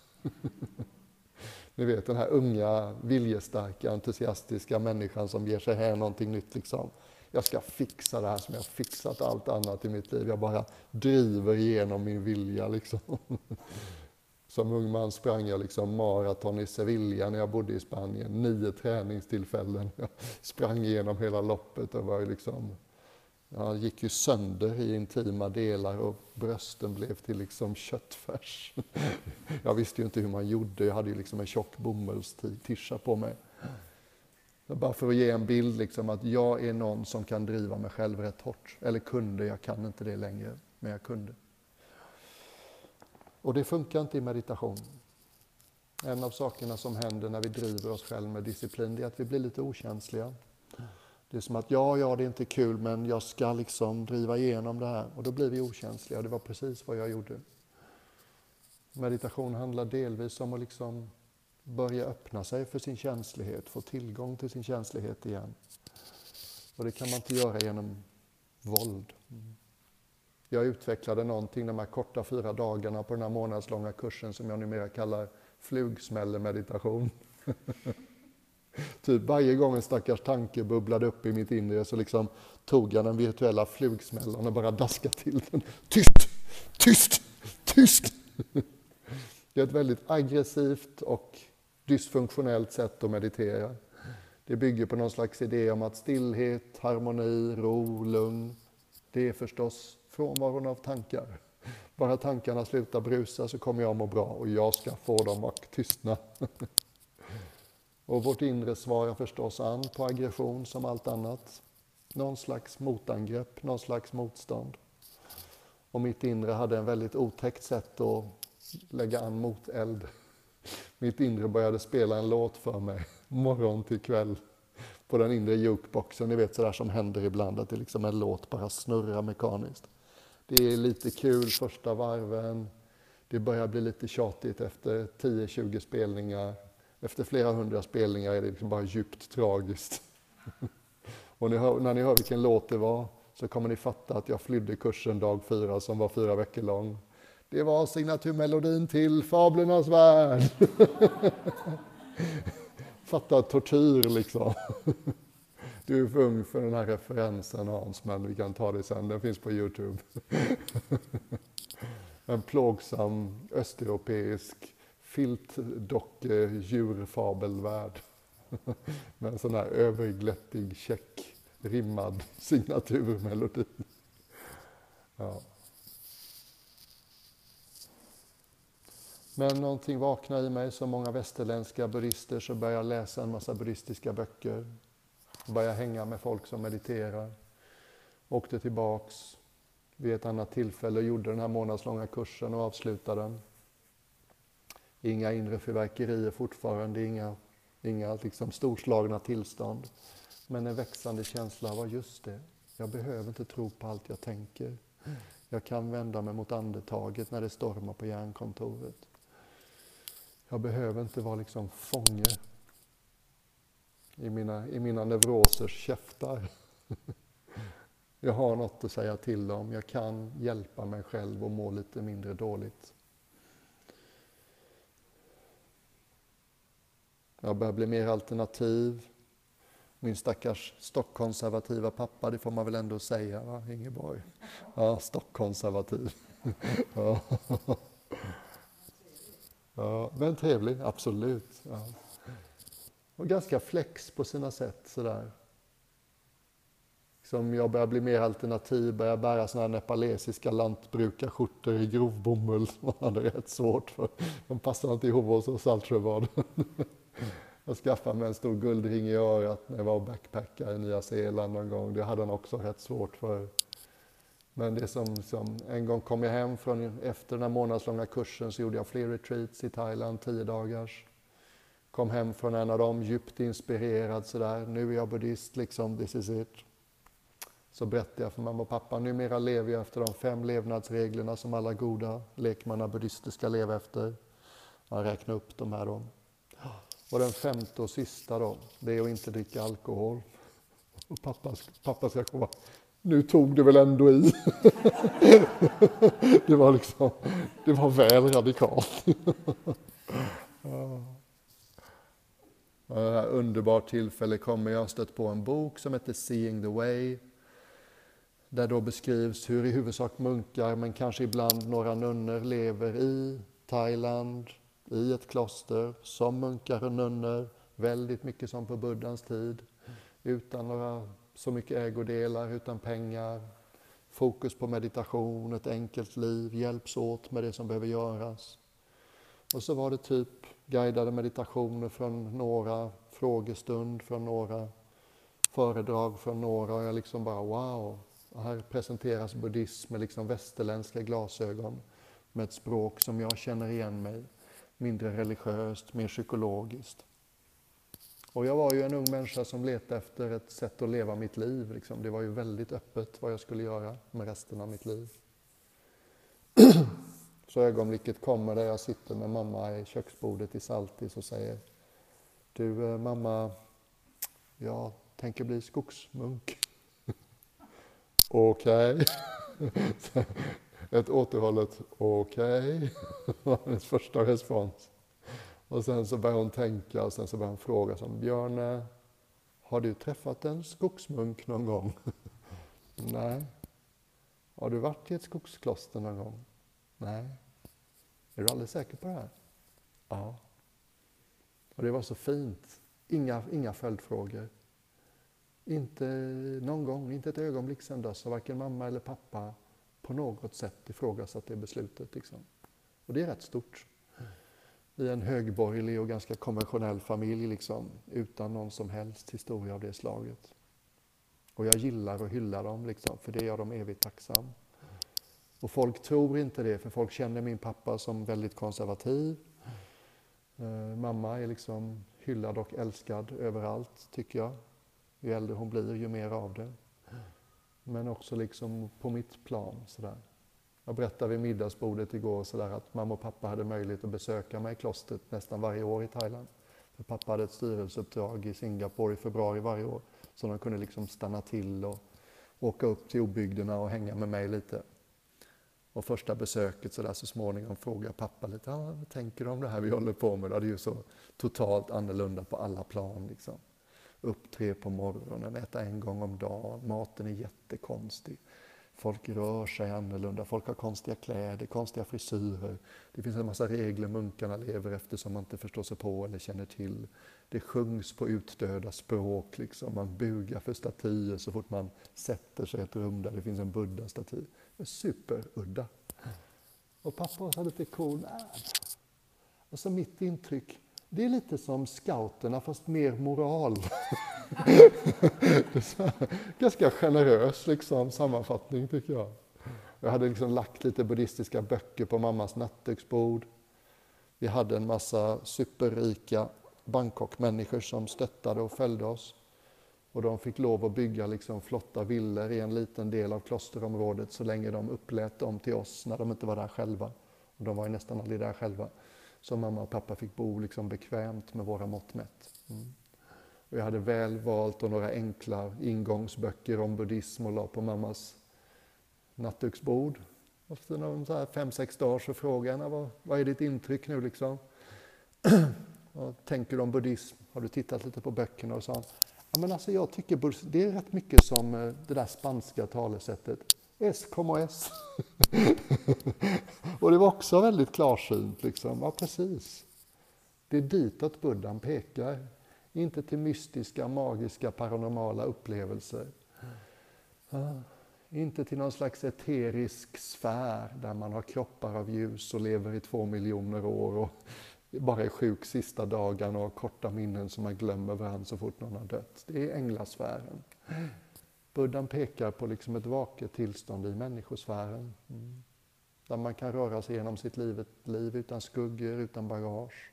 Ni vet den här unga, viljestarka, entusiastiska människan som ger sig här någonting nytt. Liksom. Jag ska fixa det här som jag fixat allt annat i mitt liv. Jag bara driver igenom min vilja. Liksom. (laughs) Som ung man sprang jag liksom maraton i Sevilla när jag bodde i Spanien. Nio träningstillfällen. Jag sprang igenom hela loppet och var liksom jag gick ju sönder i intima delar och brösten blev till liksom köttfärs. (laughs) Jag visste ju inte hur man gjorde, jag hade ju liksom en tjock bomullstisha på mig. Bara för att ge en bild, liksom, att jag är någon som kan driva mig själv rätt hårt. Eller kunde, jag kan inte det längre, men jag kunde. Och det funkar inte i meditation. En av sakerna som händer när vi driver oss själva med disciplin, är att vi blir lite okänsliga. Det är som att ja, ja, det är inte kul, men jag ska liksom driva igenom det här. Och då blir vi okänsliga. Det var precis vad jag gjorde. Meditation handlar delvis om att liksom börja öppna sig för sin känslighet, få tillgång till sin känslighet igen. Och det kan man inte göra genom våld. Jag utvecklade någonting de här korta fyra dagarna på den här månadslånga kursen som jag numera kallar flugsmällemeditation. (laughs) Typ varje gång en stackars tanke bubblade upp i mitt inre så liksom tog jag den virtuella flugsmällan och bara daskade till den. Tyst! Tyst! Tyst! Det är ett väldigt aggressivt och dysfunktionellt sätt att meditera. Det bygger på någon slags idé om att stillhet, harmoni, ro, lugn, det är förstås frånvaron av tankar. Bara tankarna slutar brusa så kommer jag må bra och jag ska få dem att tystna. Och vårt inre svarar förstås an på aggression som allt annat. Någon slags motangrepp, någon slags motstånd. Och mitt inre hade en väldigt otäckt sätt att lägga an moteld. (laughs) Mitt inre började spela en låt för mig, (laughs) morgon till kväll, på den inre jukeboxen. Ni vet sådär som händer ibland, att det liksom en låt bara snurrar mekaniskt. Det är lite kul första varven, det börjar bli lite tjatigt efter 10-20 spelningar. Efter flera hundra spelningar är det liksom bara djupt tragiskt. (laughs) Och ni hör, när ni hör vilken låt det var så kommer ni fatta att jag flydde kursen dag fyra som var fyra veckor lång. Det var signaturmelodin till Fablernas värld. (laughs) fatta tortyr liksom. (laughs) Du är för ung för den här referensen Hans, men vi kan ta det sen. Den finns på Youtube. en plågsam östeuropeisk filtdocke eh, djurfabelvärld. (laughs) Med en sån här överglättig, check, rimmad (laughs) signaturmelodi. Ja. Men någonting vaknade i mig, som många västerländska buddhister så började jag läsa en massa buddhistiska böcker. Började hänga med folk som mediterar. Åkte tillbaks vid ett annat tillfälle och gjorde den här månadslånga kursen och avslutade den. Inga inre fyrverkerier fortfarande, inga, inga liksom storslagna tillstånd. Men en växande känsla av, just det, jag behöver inte tro på allt jag tänker. Jag kan vända mig mot andetaget när det stormar på hjärnkontoret. Jag behöver inte vara liksom fånge i mina, i mina neurosers käftar. (laughs) Jag har något att säga till om. Jag kan hjälpa mig själv och må lite mindre dåligt. Jag börjar bli mer alternativ. Min stackars stockkonservativa pappa, det får man väl ändå säga, va? Ingeborg? Ja, stockkonservativ. (laughs) Ja. ja, men trevlig, absolut. Ja. Och ganska flex på sina sätt sådär. Som jag börjar bli mer alternativ, börjar bära såna här nepalesiska lantbrukarskjortor i grov bomull som (laughs) man hade rätt svårt för. De passar inte ihop oss och Saltsjöbaden. (laughs) Jag skaffade mig en stor guldring i örat när jag var och backpackade i Nya Zeeland någon gång. Det hade han också rätt svårt för. Men det som, som, en gång kom jag hem från, efter den här månadslånga kursen så gjorde jag fler retreats i Thailand, tio dagars. Kom hem från en av dem djupt inspirerad sådär, nu är jag buddhist liksom, this is it. Så berättade jag för mamma och pappa, numera lever jag efter de fem levnadsreglerna som alla goda lekmannabuddhister ska leva efter. Han räknade upp de här då. Och den femte och sista då, det är att inte dricka alkohol. Och pappa, pappa ska komma, nu tog du väl ändå i. (laughs) det var liksom, det var väl radikalt. Ett underbart tillfälle kommer jag stött på en bok som heter Seeing the Way. Där då beskrivs hur i huvudsak munkar, men kanske ibland några nunnor lever i Thailand, i ett kloster, som munkar och nunnor, väldigt mycket som på Buddhas tid, utan några så mycket ägodelar, utan pengar, fokus på meditation, ett enkelt liv, hjälps åt med det som behöver göras. Och så var det typ guidade meditationer från några, frågestund från några, föredrag från några och jag liksom bara wow. här presenteras buddhism med liksom västerländska glasögon med ett språk som jag känner igen mig. Mindre religiöst, mer psykologiskt. Och jag var ju en ung människa som letade efter ett sätt att leva mitt liv. Liksom. Det var ju väldigt öppet vad jag skulle göra med resten av mitt liv. (clears throat) Så ögonblicket kommer där jag sitter med mamma i köksbordet i Saltis och säger Du eh, mamma, jag tänker bli skogsmunk. (laughs) Okej. (laughs) Ett återhållet okej okay. var hennes första respons. Och sen så började hon tänka och sen så började hon fråga som Björne, har du träffat en skogsmunk någon gång? (laughs) Nej. Har du varit i ett skogskloster någon gång? Nej. Är du alldeles säker på det här? Ja. Och det var så fint. Inga, inga följdfrågor. Inte någon gång, inte ett ögonblick sedan dess har varken mamma eller pappa på något sätt ifrågasatt det beslutet. Liksom. Och det är rätt stort. I en högborgerlig och ganska konventionell familj liksom, utan någon som helst historia av det slaget. Och jag gillar och hyllar dem, liksom, för det gör dem evigt tacksam. Och folk tror inte det, för folk känner min pappa som väldigt konservativ. Eh, mamma är liksom hyllad och älskad överallt, tycker jag. Ju äldre hon blir, ju mer av det. Men också liksom på mitt plan. Sådär. Jag berättade vid middagsbordet igår sådär att mamma och pappa hade möjlighet att besöka mig i klostret nästan varje år i Thailand. För pappa hade ett styrelseuppdrag i Singapore i februari varje år. Så de kunde liksom stanna till och åka upp till obygderna och hänga med mig lite. Och första besöket så, där, så småningom frågade pappa lite, ah, vad tänker du om det här vi håller på med? Det är ju så totalt annorlunda på alla plan. Liksom. Upp tre på morgonen, äta en gång om dagen, maten är jättekonstig. Folk rör sig annorlunda, folk har konstiga kläder, konstiga frisyrer. Det finns en massa regler munkarna lever efter som man inte förstår sig på eller känner till. Det sjungs på utdöda språk, liksom. man bugar för statyer så fort man sätter sig i ett rum där det finns en buddha-staty. Superudda. Och pappa var lite cool. så mitt intryck, det är lite som scouterna fast mer moral. (laughs) Ganska generös liksom, sammanfattning tycker jag. Jag hade liksom lagt lite buddhistiska böcker på mammas nattduksbord. Vi hade en massa superrika Bangkok-människor som stöttade och följde oss. Och de fick lov att bygga liksom flotta villor i en liten del av klosterområdet så länge de upplät dem till oss när de inte var där själva. Och de var ju nästan aldrig där själva. Så mamma och pappa fick bo liksom bekvämt med våra mått mätt. Mm. Och jag hade väl valt och några enkla ingångsböcker om buddhism och la på mammas nattduksbord. Efter så här fem, sex dagar så frågade jag henne, vad, vad är ditt intryck nu liksom? (clears throat) Vad tänker du om buddhism? Har du tittat lite på böckerna? Och sa ja, men alltså jag tycker det är rätt mycket som eh, det där spanska talesättet. S S. (laughs) och det var också väldigt klarsynt. Liksom. Ja, precis. Det är ditåt buddhan pekar. Inte till mystiska, magiska, paranormala upplevelser. Inte till någon slags eterisk sfär där man har kroppar av ljus och lever i två miljoner år och bara är sjuk sista dagarna och har korta minnen som man glömmer varandra så fort någon har dött. Det är änglasfären. Buddhan pekar på liksom ett vaket tillstånd i människosfären. Mm. Där man kan röra sig genom sitt liv, liv utan skuggor, utan bagage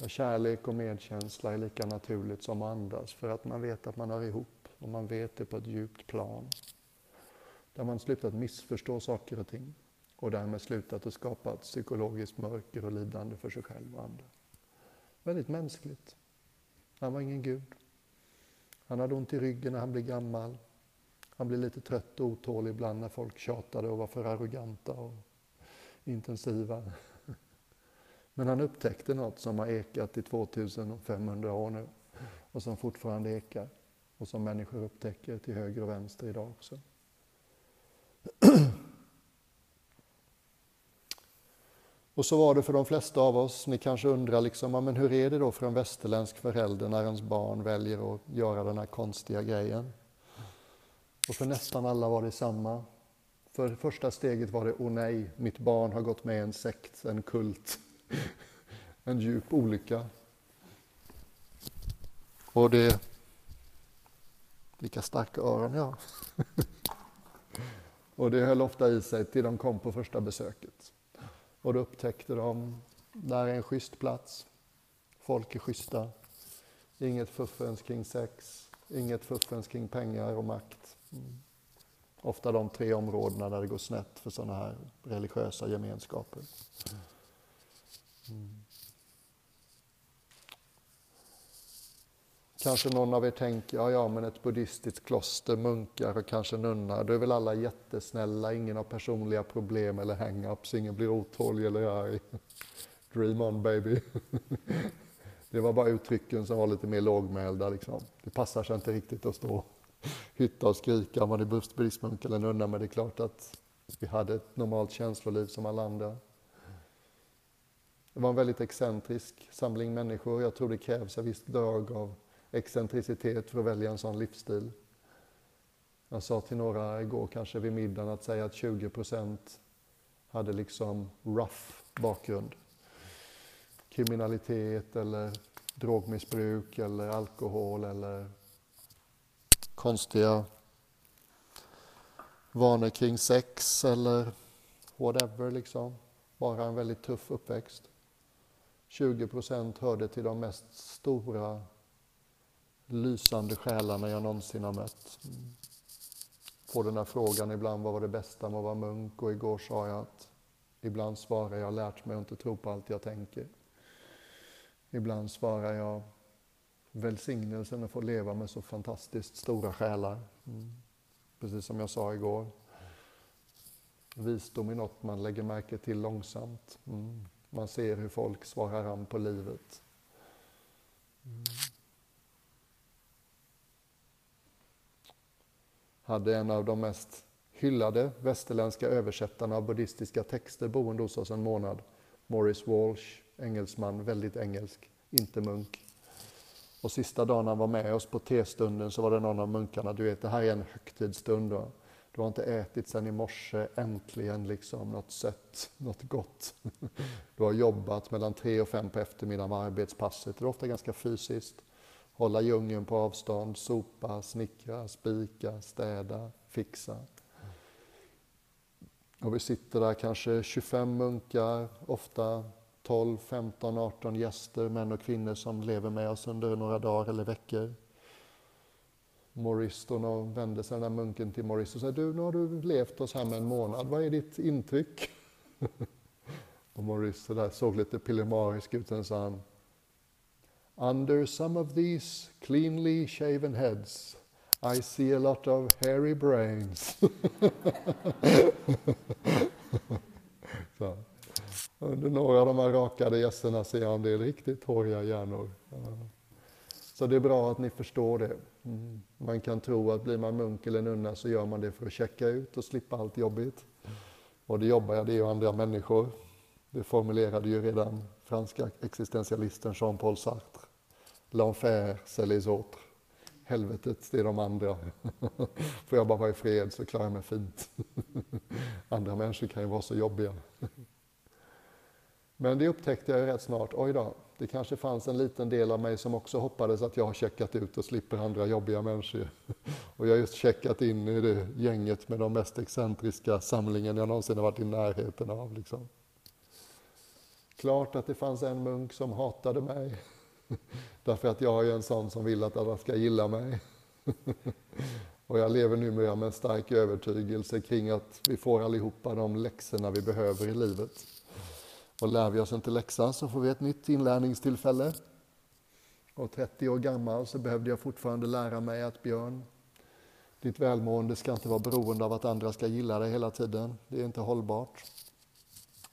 Där kärlek och medkänsla är lika naturligt som att andas för att man vet att man hör ihop och man vet det på ett djupt plan. Där man slutat missförstå saker och ting och därmed slutat att skapa ett psykologiskt mörker och lidande för sig själv och andra. Väldigt mänskligt. Han var ingen gud. Han hade ont i ryggen när han blev gammal. Han blev lite trött och otålig ibland när folk tjatade och var för arroganta och intensiva. (laughs) Men han upptäckte något som har ekat i 2500 år nu och som fortfarande ekar och som människor upptäcker till höger och vänster idag också. (clears throat) Och så var det för de flesta av oss. Ni kanske undrar liksom, men hur är det då för en västerländsk förälder när ens barn väljer att göra den här konstiga grejen? Och för nästan alla var det samma. För första steget var det, åh nej, mitt barn har gått med i en sekt, en kult, (laughs) en djup olycka. Och det... Vilka starka öron jag. (laughs) Och det höll ofta i sig till de kom på första besöket. Och då upptäckte de, där är en schysst plats. Folk är schyssta. Inget fuffens kring sex, inget fuffens kring pengar och makt. Mm. Ofta de tre områdena där det går snett för sådana här religiösa gemenskaper. Mm. Kanske någon av er tänker, ja, ja, men ett buddhistiskt kloster, munkar och kanske nunnar, då är väl alla jättesnälla, ingen har personliga problem eller hang-ups, ingen blir otålig eller arg. (laughs) Dream on baby. (laughs) Det var bara uttrycken som var lite mer lågmälda. Liksom. Det passar sig inte riktigt att stå hytta och skrika om man är buddhistmunk eller nunna, men det är klart att vi hade ett normalt känsloliv som alla andra. Det var en väldigt excentrisk samling människor. Jag tror det krävs ett visst drag av excentricitet för att välja en sån livsstil. Jag sa till några igår, kanske vid middagen, att säga att 20 procent hade liksom rough bakgrund. Kriminalitet eller drogmissbruk eller alkohol eller konstiga vanor kring sex eller whatever liksom. Bara en väldigt tuff uppväxt. 20 procent hörde till de mest stora lysande själarna jag någonsin har mött. Får den där frågan ibland, vad var det bästa med att vara munk? Och igår sa jag att ibland svarar jag, lärt mig att inte tro på allt jag tänker. Ibland svarar jag, välsignelsen att få leva med så fantastiskt stora själar. Mm. Precis som jag sa igår. Visdom är något man lägger märke till långsamt. Mm. Man ser hur folk svarar an på livet. Mm. hade en av de mest hyllade västerländska översättarna av buddhistiska texter boende hos oss en månad. Morris Walsh, engelsman, väldigt engelsk, inte munk. Och sista dagen han var med oss på testunden så var det någon av munkarna, du vet det här är en högtidsstund. Då. Du har inte ätit sen i morse, äntligen liksom något sött, något gott. (laughs) Du har jobbat mellan tre och fem på eftermiddagen med arbetspasset, det är ofta ganska fysiskt hålla djungeln på avstånd, sopa, snickra, spika, städa, fixa. Och vi sitter där kanske 25 munkar, ofta 12, 15, 18 gäster, män och kvinnor som lever med oss under några dagar eller veckor. Maurice då vände sig den där munken till Maurice och sa du, nu har du levt oss här med en månad, vad är ditt intryck? (laughs) och Maurice där såg lite pillemarisk ut sen sa han, Under some of these cleanly shaven heads, I see a lot of hairy brains. (laughs) Så. Under några av de här rakade gästerna ser jag en del riktigt håriga hjärnor. Eh, så det är bra att ni förstår det. Mm. Man kan tro att blir man munk eller nunna så gör man det för att checka ut och slippa allt jobbigt. Och det jobbar jag, det är ju andra människor. Det formulerade ju redan franska existentialisten Jean-Paul Sartre. L'enfer, c'est les autres. Helvetet, det är de andra. (laughs) Får jag bara vara i fred så klarar jag mig fint. (laughs) Andra människor kan ju vara så jobbiga. Men det upptäckte jag rätt snart. Oj då, det kanske fanns en liten del av mig som också hoppades att jag har checkat ut och slipper andra jobbiga människor. (laughs) Och jag har just checkat in i det gänget med de mest excentriska samlingen jag någonsin har varit i närheten av. Liksom. Klart att det fanns en munk som hatade mig. (laughs) Därför att jag är en sån som vill att alla ska gilla mig. (laughs) Och jag lever numera med en stark övertygelse kring att vi får allihopa de läxorna vi behöver i livet. Och lär vi oss inte läxan så får vi ett nytt inlärningstillfälle. Och 30 år gammal så behövde jag fortfarande lära mig att Björn, ditt välmående ska inte vara beroende av att andra ska gilla dig hela tiden. Det är inte hållbart.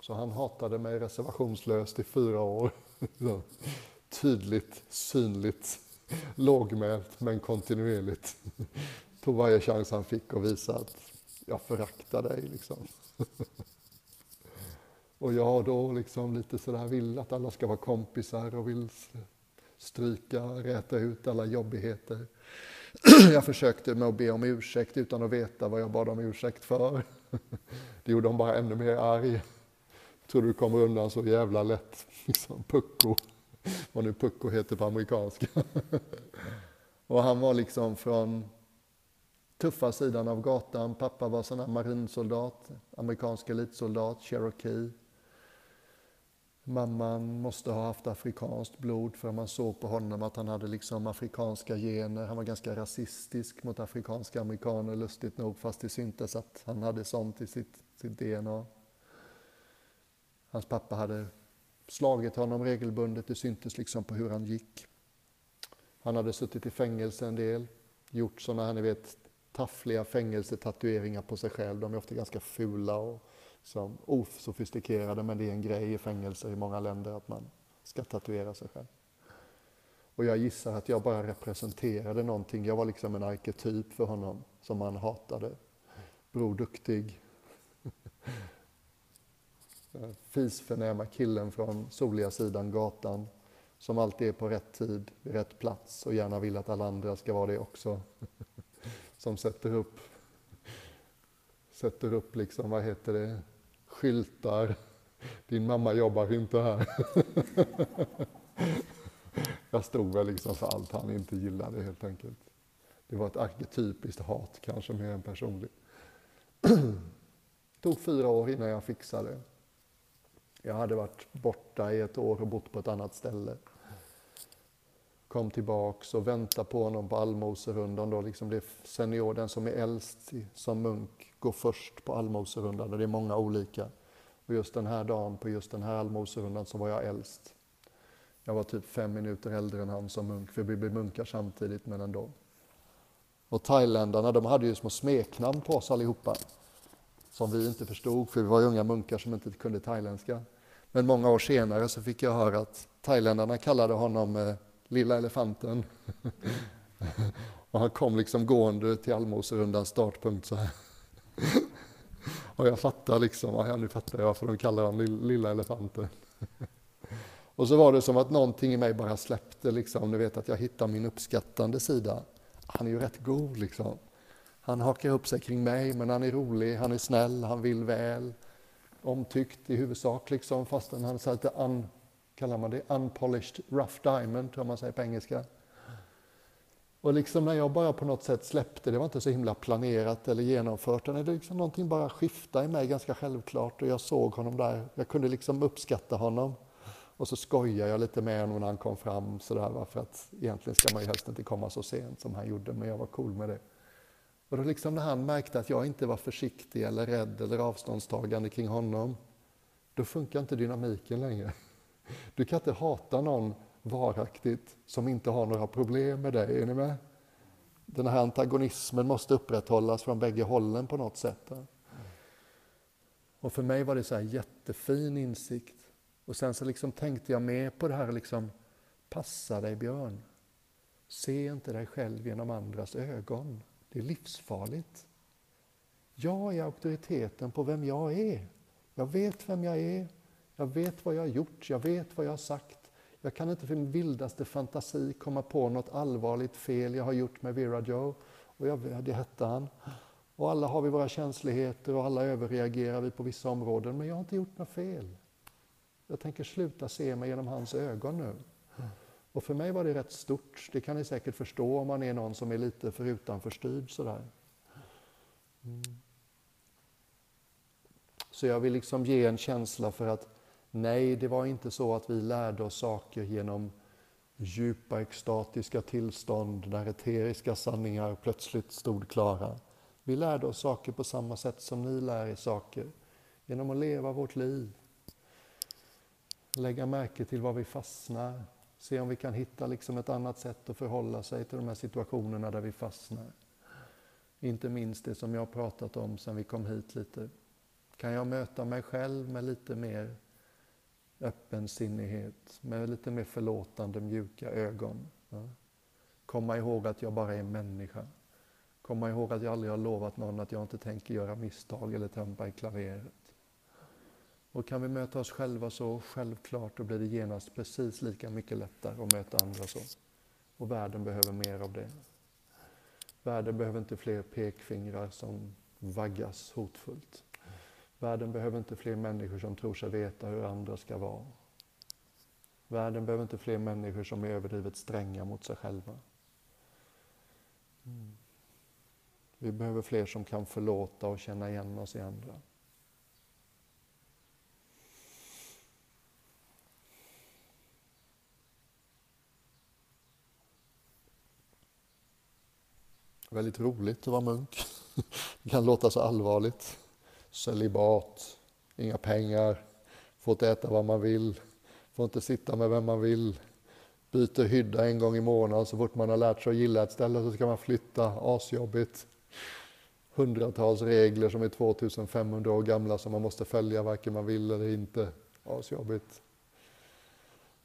Så han hatade mig reservationslöst i fyra år. (laughs) Tydligt, synligt, lågmält men kontinuerligt. Tog varje chans han fick och visa att jag föraktar dig. Liksom. (laughs) Och jag då liksom lite sådär vill att alla ska vara kompisar och vill stryka, räta ut alla jobbigheter. (clears throat) Jag försökte med att be om ursäkt utan att veta vad jag bad om ursäkt för. (laughs) Det gjorde hon bara ännu mer arg. Jag tror du kommer undan så jävla lätt. (laughs) Liksom pucko. Vad nu pucko heter på amerikanska. (laughs) Och han var liksom från tuffa sidan av gatan. Pappa var sån här marinsoldat, amerikansk elitsoldat, cherokee. Mamman måste ha haft afrikanskt blod för man såg på honom att han hade liksom afrikanska gener. Han var ganska rasistisk mot afrikanska amerikaner, lustigt nog, fast det syntes att han hade sånt i sitt, sitt DNA. Hans pappa hade slagit honom regelbundet, det syntes liksom på hur han gick. Han hade suttit i fängelse en del, gjort sådana här, ni vet, taffliga fängelsetatueringar på sig själv. De är ofta ganska fula och som osofistikerade, men det är en grej i fängelser i många länder att man ska tatuera sig själv. Och jag gissar att jag bara representerade någonting. Jag var liksom en arketyp för honom som han hatade. Bror Duktig. (laughs) Fisförnäma killen från soliga sidan gatan som alltid är på rätt tid, vid rätt plats och gärna vill att alla andra ska vara det också. (laughs) Som sätter upp, sätter upp liksom, vad heter det, skyltar. Din mamma jobbar inte här. (laughs) Jag stod väl liksom för allt han inte gillade helt enkelt. Det var ett arketypiskt hat, kanske mer än personligt. Det (clears throat) tog fyra år innan jag fixade. Jag hade varit borta i ett år och bott på ett annat ställe. Kom tillbaks och väntade på honom på allmoserundan. Då liksom blev senior, den som är äldst som munk gå först på allmoserundan och det är många olika. Och just den här dagen, på just den här allmoserundan, så var jag äldst. Jag var typ fem minuter äldre än han som munk, för vi blev munkar samtidigt, men ändå. Och thailändarna, de hade ju små smeknamn på oss allihopa, som vi inte förstod, för vi var unga munkar som inte kunde thailändska. Men många år senare så fick jag höra att thailändarna kallade honom eh, Lilla elefanten. (laughs) och han kom liksom gående till allmoserundans startpunkt så här. (laughs) och jag fattar liksom, ja nu fattar jag varför de kallar honom Lilla elefanten. (laughs) och så var det som att någonting i mig bara släppte liksom, ni vet att jag hittar min uppskattande sida. Han är ju rätt god liksom. Han hakar upp sig kring mig, men han är rolig, han är snäll, han vill väl. Omtyckt i huvudsak, liksom, fastän han är lite un, kallar man det, unpolished rough diamond, om man säger på engelska. Och liksom när jag bara på något sätt släppte, det var inte så himla planerat eller genomfört, utan det liksom någonting bara skiftade i mig ganska självklart och jag såg honom där, jag kunde liksom uppskatta honom. Och så skojade jag lite med honom när han kom fram sådär, för att egentligen ska man ju helst inte komma så sent som han gjorde, men jag var cool med det. Och då liksom när han märkte att jag inte var försiktig eller rädd eller avståndstagande kring honom, då funkar inte dynamiken längre. Du kan inte hata någon varaktigt som inte har några problem med dig. Är ni med? Den här antagonismen måste upprätthållas från bägge hållen på något sätt. Och för mig var det så här jättefin insikt. Och sen så liksom tänkte jag med på det här liksom, passa dig Björn. Se inte dig själv genom andras ögon. Det är livsfarligt. Jag är auktoriteten på vem jag är. Jag vet vem jag är. Jag vet vad jag har gjort. Jag vet vad jag har sagt. Jag kan inte för min vildaste fantasi komma på något allvarligt fel jag har gjort med Vera Joe. Och jag, det hette han. Och alla har vi våra känsligheter och alla överreagerar vi på vissa områden. Men jag har inte gjort något fel. Jag tänker sluta se mig genom hans ögon nu. Och för mig var det rätt stort. Det kan ni säkert förstå om man är någon som är lite för utanförstyrd sådär. Mm. Så jag vill liksom ge en känsla för att Nej, det var inte så att vi lärde oss saker genom djupa extatiska tillstånd där eteriska sanningar plötsligt stod klara. Vi lärde oss saker på samma sätt som ni lär er saker, genom att leva vårt liv. Lägga märke till var vi fastnar, se om vi kan hitta liksom ett annat sätt att förhålla sig till de här situationerna där vi fastnar. Inte minst det som jag har pratat om sedan vi kom hit lite. Kan jag möta mig själv med lite mer öppensinnighet, med lite mer förlåtande, mjuka ögon. Ja. Komma ihåg att jag bara är människa. Komma ihåg att jag aldrig har lovat någon att jag inte tänker göra misstag eller trampa i klaveret. Och kan vi möta oss själva så, självklart, då blir det genast precis lika mycket lättare att möta andra så. Och världen behöver mer av det. Världen behöver inte fler pekfingrar som vaggas hotfullt. Världen behöver inte fler människor som tror sig veta hur andra ska vara. Världen behöver inte fler människor som är överdrivet stränga mot sig själva. Mm. Vi behöver fler som kan förlåta och känna igen oss i andra. Väldigt roligt att vara munk. (laughs) Det kan låta så allvarligt. Celibat, inga pengar, får inte äta vad man vill, får inte sitta med vem man vill, byter hydda en gång i månaden så fort man har lärt sig att gilla ett ställe så ska man flytta, asjobbigt. Hundratals regler som är 2500 år gamla som man måste följa varken man vill eller inte, asjobbigt.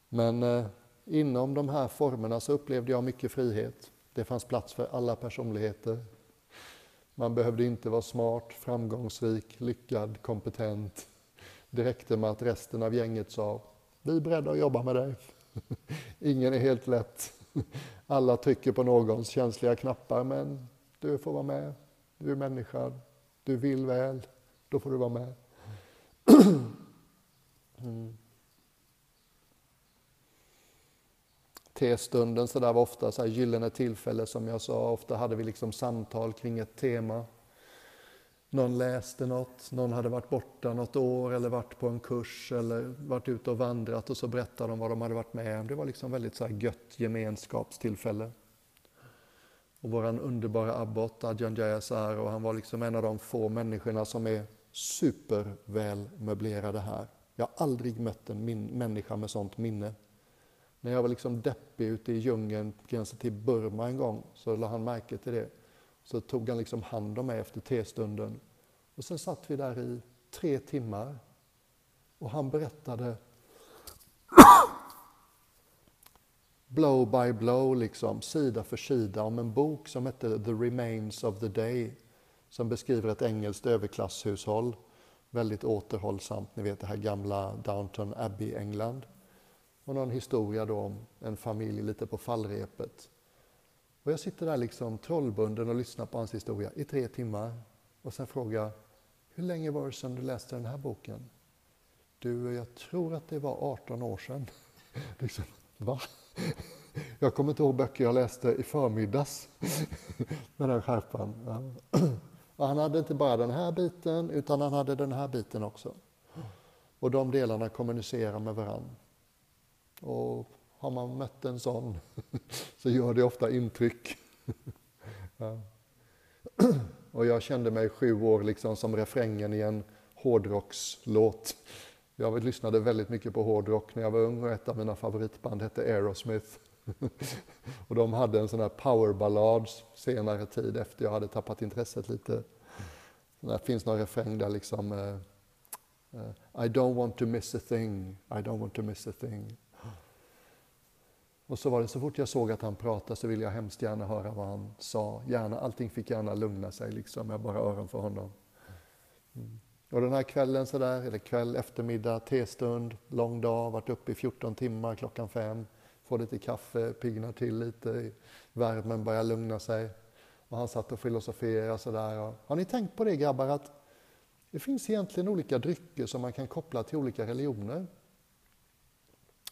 Men eh, inom de här formerna så upplevde jag mycket frihet. Det fanns plats för alla personligheter. Man behövde inte vara smart, framgångsrik, lyckad, kompetent. Det räckte med att resten av gänget sa vi är beredda att jobba med dig. (laughs) Ingen är helt lätt. Alla trycker på någons känsliga knappar men du får vara med. Du är människa. Du vill väl. Då får du vara med. (clears throat) Mm. T-stunden så där var ofta så här gyllene tillfälle som jag sa. Ofta hade vi liksom samtal kring ett tema. Någon läste något, någon hade varit borta något år eller varit på en kurs eller varit ute och vandrat och så berättade de vad de hade varit med om. Det var liksom väldigt så här gött gemenskapstillfälle. Och våran underbara abbot Adjan Jayasar och han var liksom en av de få människorna som är superväl möblerade här. Jag har aldrig mött en min- människa med sånt minne. När jag var liksom deppig ute i djungeln, på gränsen till Burma en gång, så lade han märke till det. Så tog han liksom hand om mig efter testunden. Och sen satt vi där i tre timmar och han berättade (coughs) blow by blow, liksom, sida för sida om en bok som hette The Remains of the Day som beskriver ett engelskt överklasshushåll. Väldigt återhållsamt, ni vet det här gamla Downton Abbey, England och någon historia då om en familj lite på fallrepet. Och jag sitter där liksom trollbunden och lyssnar på hans historia i tre timmar och sen frågar jag, hur länge var det sedan du läste den här boken? Du, jag tror att det var 18 år sedan. (laughs) liksom, va? (laughs) Jag kommer inte ihåg böcker jag läste i förmiddags (laughs) med den skärpan. (clears throat) Och han hade inte bara den här biten, utan han hade den här biten också. Och de delarna kommunicerar med varandra. Och har man mött en sån (laughs) så gör det ofta intryck. (laughs) Ja. (clears throat) Och jag kände mig sju år liksom som refrängen i en hårdrockslåt. Jag lyssnade väldigt mycket på hårdrock när jag var ung och ett av mina favoritband hette Aerosmith. (laughs) Och de hade en sån här powerballad senare tid efter jag hade tappat intresset lite. Det finns någon refräng där liksom uh, uh, I don't want to miss a thing, I don't want to miss a thing. Och så var det så fort jag såg att han pratade så ville jag hemskt gärna höra vad han sa. Gärna, allting fick gärna lugna sig liksom, jag bara öron för honom. Mm. Och den här kvällen sådär, eller kväll, eftermiddag, testund, lång dag, varit uppe i 14 timmar, klockan fem, får lite kaffe, piggnar till lite, värmen börjar lugna sig. Och han satt och filosoferade sådär. Har ni tänkt på det grabbar, att det finns egentligen olika drycker som man kan koppla till olika religioner?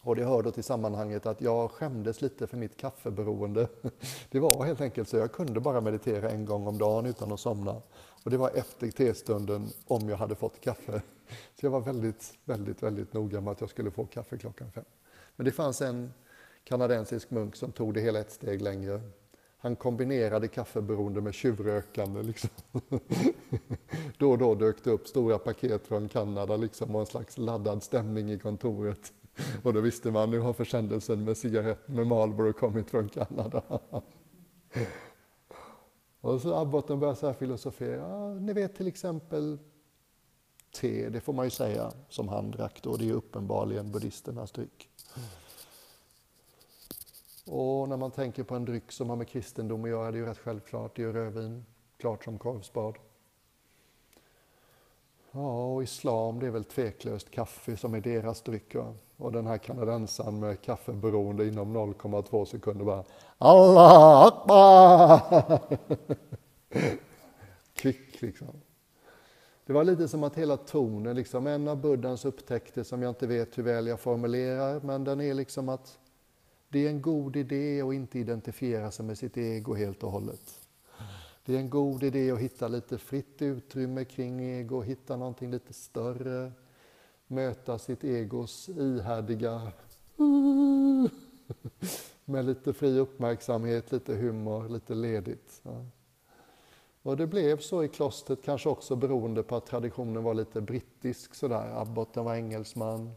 Och det hör då till sammanhanget att jag skämdes lite för mitt kaffeberoende. (laughs) Det var helt enkelt så jag kunde bara meditera en gång om dagen utan att somna. Och det var efter testunden om jag hade fått kaffe. (laughs) Så jag var väldigt, väldigt, väldigt noga med att jag skulle få kaffe klockan fem. Men det fanns en kanadensisk munk som tog det hela ett steg längre. Han kombinerade kaffeberoende med tjuvrökande. Liksom. (laughs) då och då dök det upp stora paket från Kanada liksom, och en slags laddad stämning i kontoret. (laughs) Och då visste man, nu har försändelsen med cigarett med Marlboro kommit från Kanada. (laughs) och så abboten började så här filosofera. Ja, ni vet till exempel te, det får man ju säga, som han drack då. Det är uppenbarligen buddhisternas dryck. Och när man tänker på en dryck som har med kristendom att göra, det är ju rätt självklart, det är ju rödvin, klart som korvspad. Ja, och islam, det är väl tveklöst kaffe som är deras dryck. Va? Och den här kanadensaren med kaffeberoende inom 0,2 sekunder bara Allah Akbar! (laughs) Kvick liksom. Det var lite som att hela tonen, liksom, en av Buddhas upptäckter som jag inte vet hur väl jag formulerar, men den är liksom att det är en god idé att inte identifiera sig med sitt ego helt och hållet. Det är en god idé att hitta lite fritt utrymme kring ego, hitta någonting lite större, möta sitt egos ihärdiga med lite fri uppmärksamhet, lite humor, lite ledigt. Och det blev så i klostret, kanske också beroende på att traditionen var lite brittisk sådär. Abboten var engelsman,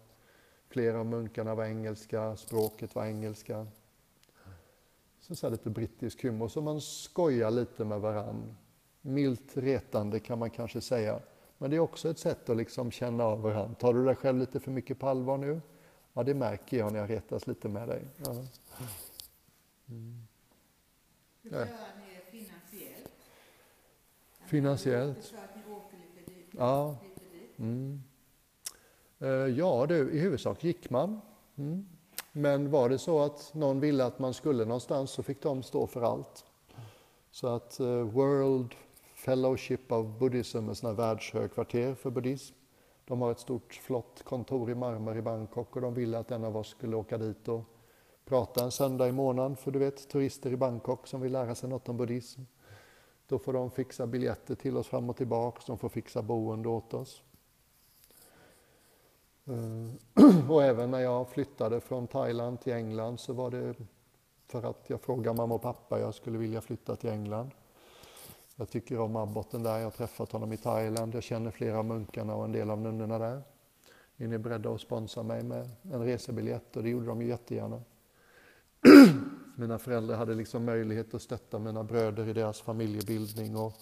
flera av munkarna var engelska, språket var engelska. Så, så lite brittisk humor, så man skojar lite med varann. Milt retande kan man kanske säga. Men det är också ett sätt att liksom känna av varandra. Tar du dig själv lite för mycket på allvar nu? Ja, det märker jag när jag retas lite med dig. Ja. Mm. Hur gör ni finansiellt? Finansiellt? Så att ni åker lite dit, Ja. Mm. Eh, Ja du, i huvudsak gick man. Mm. Men var det så att någon ville att man skulle någonstans så fick de stå för allt. Så att eh, World Fellowship of Buddhism ett sådana världshögkvarter för buddhism. De har ett stort flott kontor i marmor i Bangkok och de ville att en av oss skulle åka dit och prata en söndag i månaden för du vet turister i Bangkok som vill lära sig något om buddhism. Då får de fixa biljetter till oss fram och tillbaka, de får fixa boende åt oss. Eh, (clears throat) och även när jag flyttade från Thailand till England så var det för att jag frågade mamma och pappa jag skulle vilja flytta till England. Jag tycker om abboten där, jag har träffat honom i Thailand, jag känner flera av munkarna och en del av nunnorna där. Är ni beredda att sponsra mig med en resebiljett? Och det gjorde de ju jättegärna. (clears throat) Mina föräldrar hade liksom möjlighet att stötta mina bröder i deras familjebildning och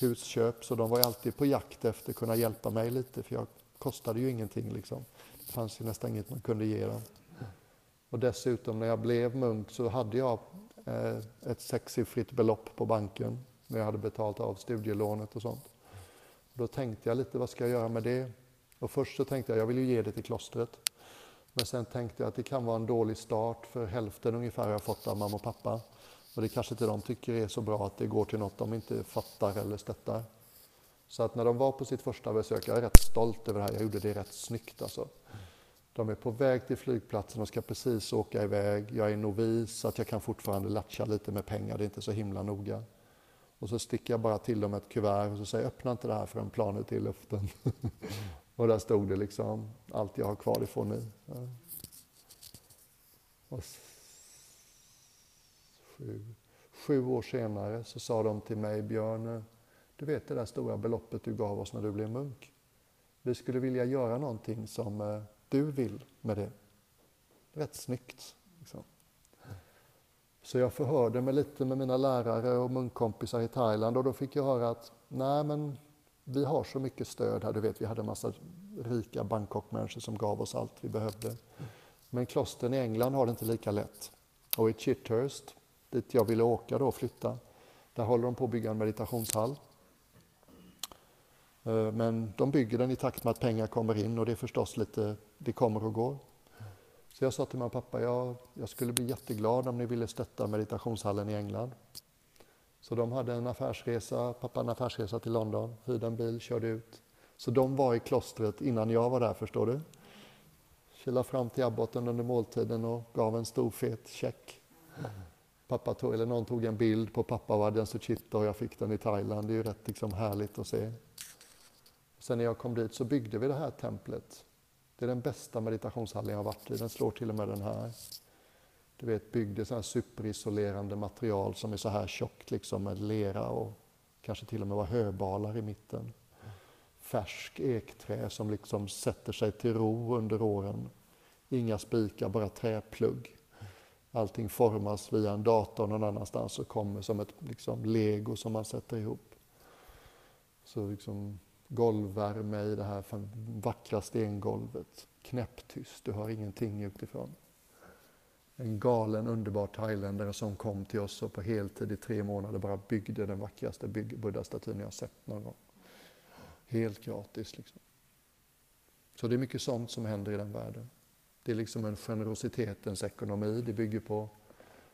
husköp, så de var ju alltid på jakt efter att kunna hjälpa mig lite, för jag kostade ju ingenting liksom. Det fanns ju nästan inget man kunde ge dem. Och dessutom när jag blev munk så hade jag eh, ett sexsiffrigt belopp på banken när jag hade betalt av studielånet och sånt. Då tänkte jag lite, vad ska jag göra med det? Och först så tänkte jag, jag vill ju ge det till klostret. Men sen tänkte jag att det kan vara en dålig start för hälften ungefär har jag fått av mamma och pappa. Och det kanske inte de tycker är så bra att det går till något de inte fattar eller stöttar. Så att när de var på sitt första besök, jag är rätt stolt över det här, jag gjorde det rätt snyggt alltså. De är på väg till flygplatsen och ska precis åka iväg. Jag är novis så att jag kan fortfarande latcha lite med pengar, det är inte så himla noga. Och så sticker jag bara till dem ett kuvert och så säger jag öppna inte det här förrän planet är i luften. (laughs) och där stod det liksom, allt jag har kvar det får ni. Ja. Och sju, sju år senare så sa de till mig, Björn, du vet det där stora beloppet du gav oss när du blev munk. Vi skulle vilja göra någonting som eh, du vill med det. Rätt snyggt. Liksom. Så jag förhörde mig lite med mina lärare och munkkompisar i Thailand och då fick jag höra att nej men vi har så mycket stöd här, du vet vi hade en massa rika Bangkok-människor som gav oss allt vi behövde. Men klostren i England har det inte lika lätt. Och i Chithurst, dit jag ville åka då och flytta, där håller de på att bygga en meditationshall. Eh, men de bygger den i takt med att pengar kommer in och det är förstås lite, det kommer och går. Så jag sa till mamma och pappa, jag, jag skulle bli jätteglad om ni ville stötta meditationshallen i England. Så de hade en affärsresa, pappa en affärsresa till London, hyrde en bil, körde ut. Så de var i klostret innan jag var där, förstår du. kilade fram till abboten under måltiden och gav en stor fet check. Pappa tog, eller någon tog en bild på pappa och hade en Suchita och jag fick den i Thailand. Det är ju rätt liksom härligt att se. Sen när jag kom dit så byggde vi det här templet. Det är den bästa meditationshallen jag har varit i. Den slår till och med den här. Du vet, byggde så här superisolerande material som är så här tjockt liksom med lera och kanske till och med var höbalar i mitten. Färsk ekträ som liksom sätter sig till ro under åren. Inga spikar, bara träplugg. Allting formas via en dator någon annanstans och kommer som ett liksom, lego som man sätter ihop. Så liksom golvvärme i det här vackra stengolvet. Knäpptyst, du hör ingenting utifrån. En galen, underbar thailändare som kom till oss och på heltid i tre månader bara byggde den vackraste buddha-statyn jag sett någon gång. Helt gratis. Liksom. Så det är mycket sånt som händer i den världen. Det är liksom en generositetens ekonomi det bygger på.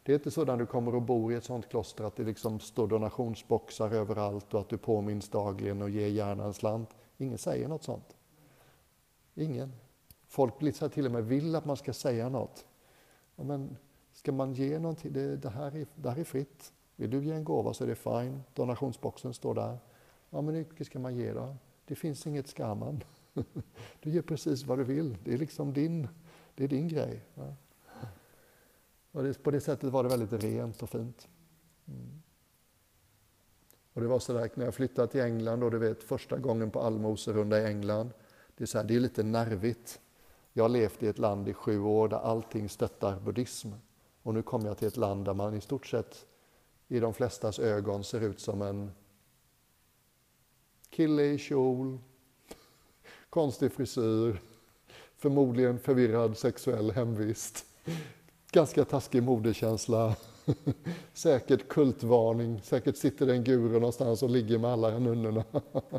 Det är inte så när du kommer och bor i ett sånt kloster att det liksom står donationsboxar överallt och att du påminns dagligen och ger gärna en slant. Ingen säger något sånt. Ingen. Folk blir så till och med vill att man ska säga något. Ja, men ska man ge någonting? Det, det, här är, det här är fritt. Vill du ge en gåva så är det fine. Donationsboxen står där. Ja, men hur mycket ska man ge då? Det finns inget skamman. (laughs) Du ger precis vad du vill. Det är liksom din, det är din grej. Ja. Och det, på det sättet var det väldigt rent och fint. Mm. Och det var sådär, när jag flyttade till England och du vet första gången på allmoserunda i England. Det är, så här, det är lite nervigt. Jag har levt i ett land i sju år där allting stöttar buddhism. Och nu kommer jag till ett land där man i stort sett i de flestas ögon ser ut som en kille i kjol, konstig frisyr, förmodligen förvirrad sexuell hemvist, ganska taskig modekänsla, (laughs) säkert kultvarning, säkert sitter det en guru någonstans och ligger med alla nunnorna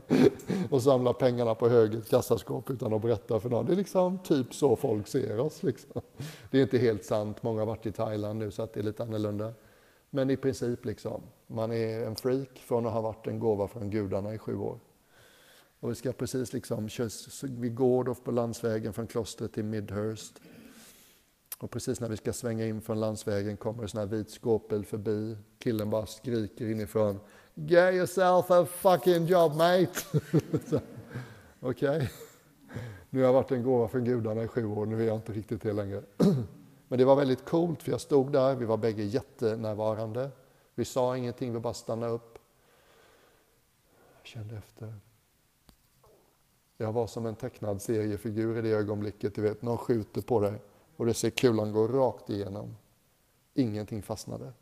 (laughs) och samlar pengarna på höget kassaskåp utan att berätta för någon. Det är liksom typ så folk ser oss. Liksom. (laughs) Det är inte helt sant, många har varit i Thailand nu så att det är lite annorlunda. Men i princip, liksom, man är en freak från att ha varit en gåva från gudarna i sju år. Och vi ska precis liksom, vi går då på landsvägen från klostret till Midhurst. Och precis när vi ska svänga in från landsvägen kommer en sån här vit skåpbil förbi. Killen bara skriker inifrån. Get yourself a fucking job mate! (laughs) Okej. Okay. Nu har jag varit en gåva från gudarna i sju år, nu är jag inte riktigt det längre. (clears throat) Men det var väldigt coolt, för jag stod där, vi var bägge jättenärvarande. Vi sa ingenting, vi bara stannade upp. Jag kände efter. Jag var som en tecknad seriefigur i det ögonblicket. Du vet, någon skjuter på dig och du ser kulan gå rakt igenom. Ingenting fastnade.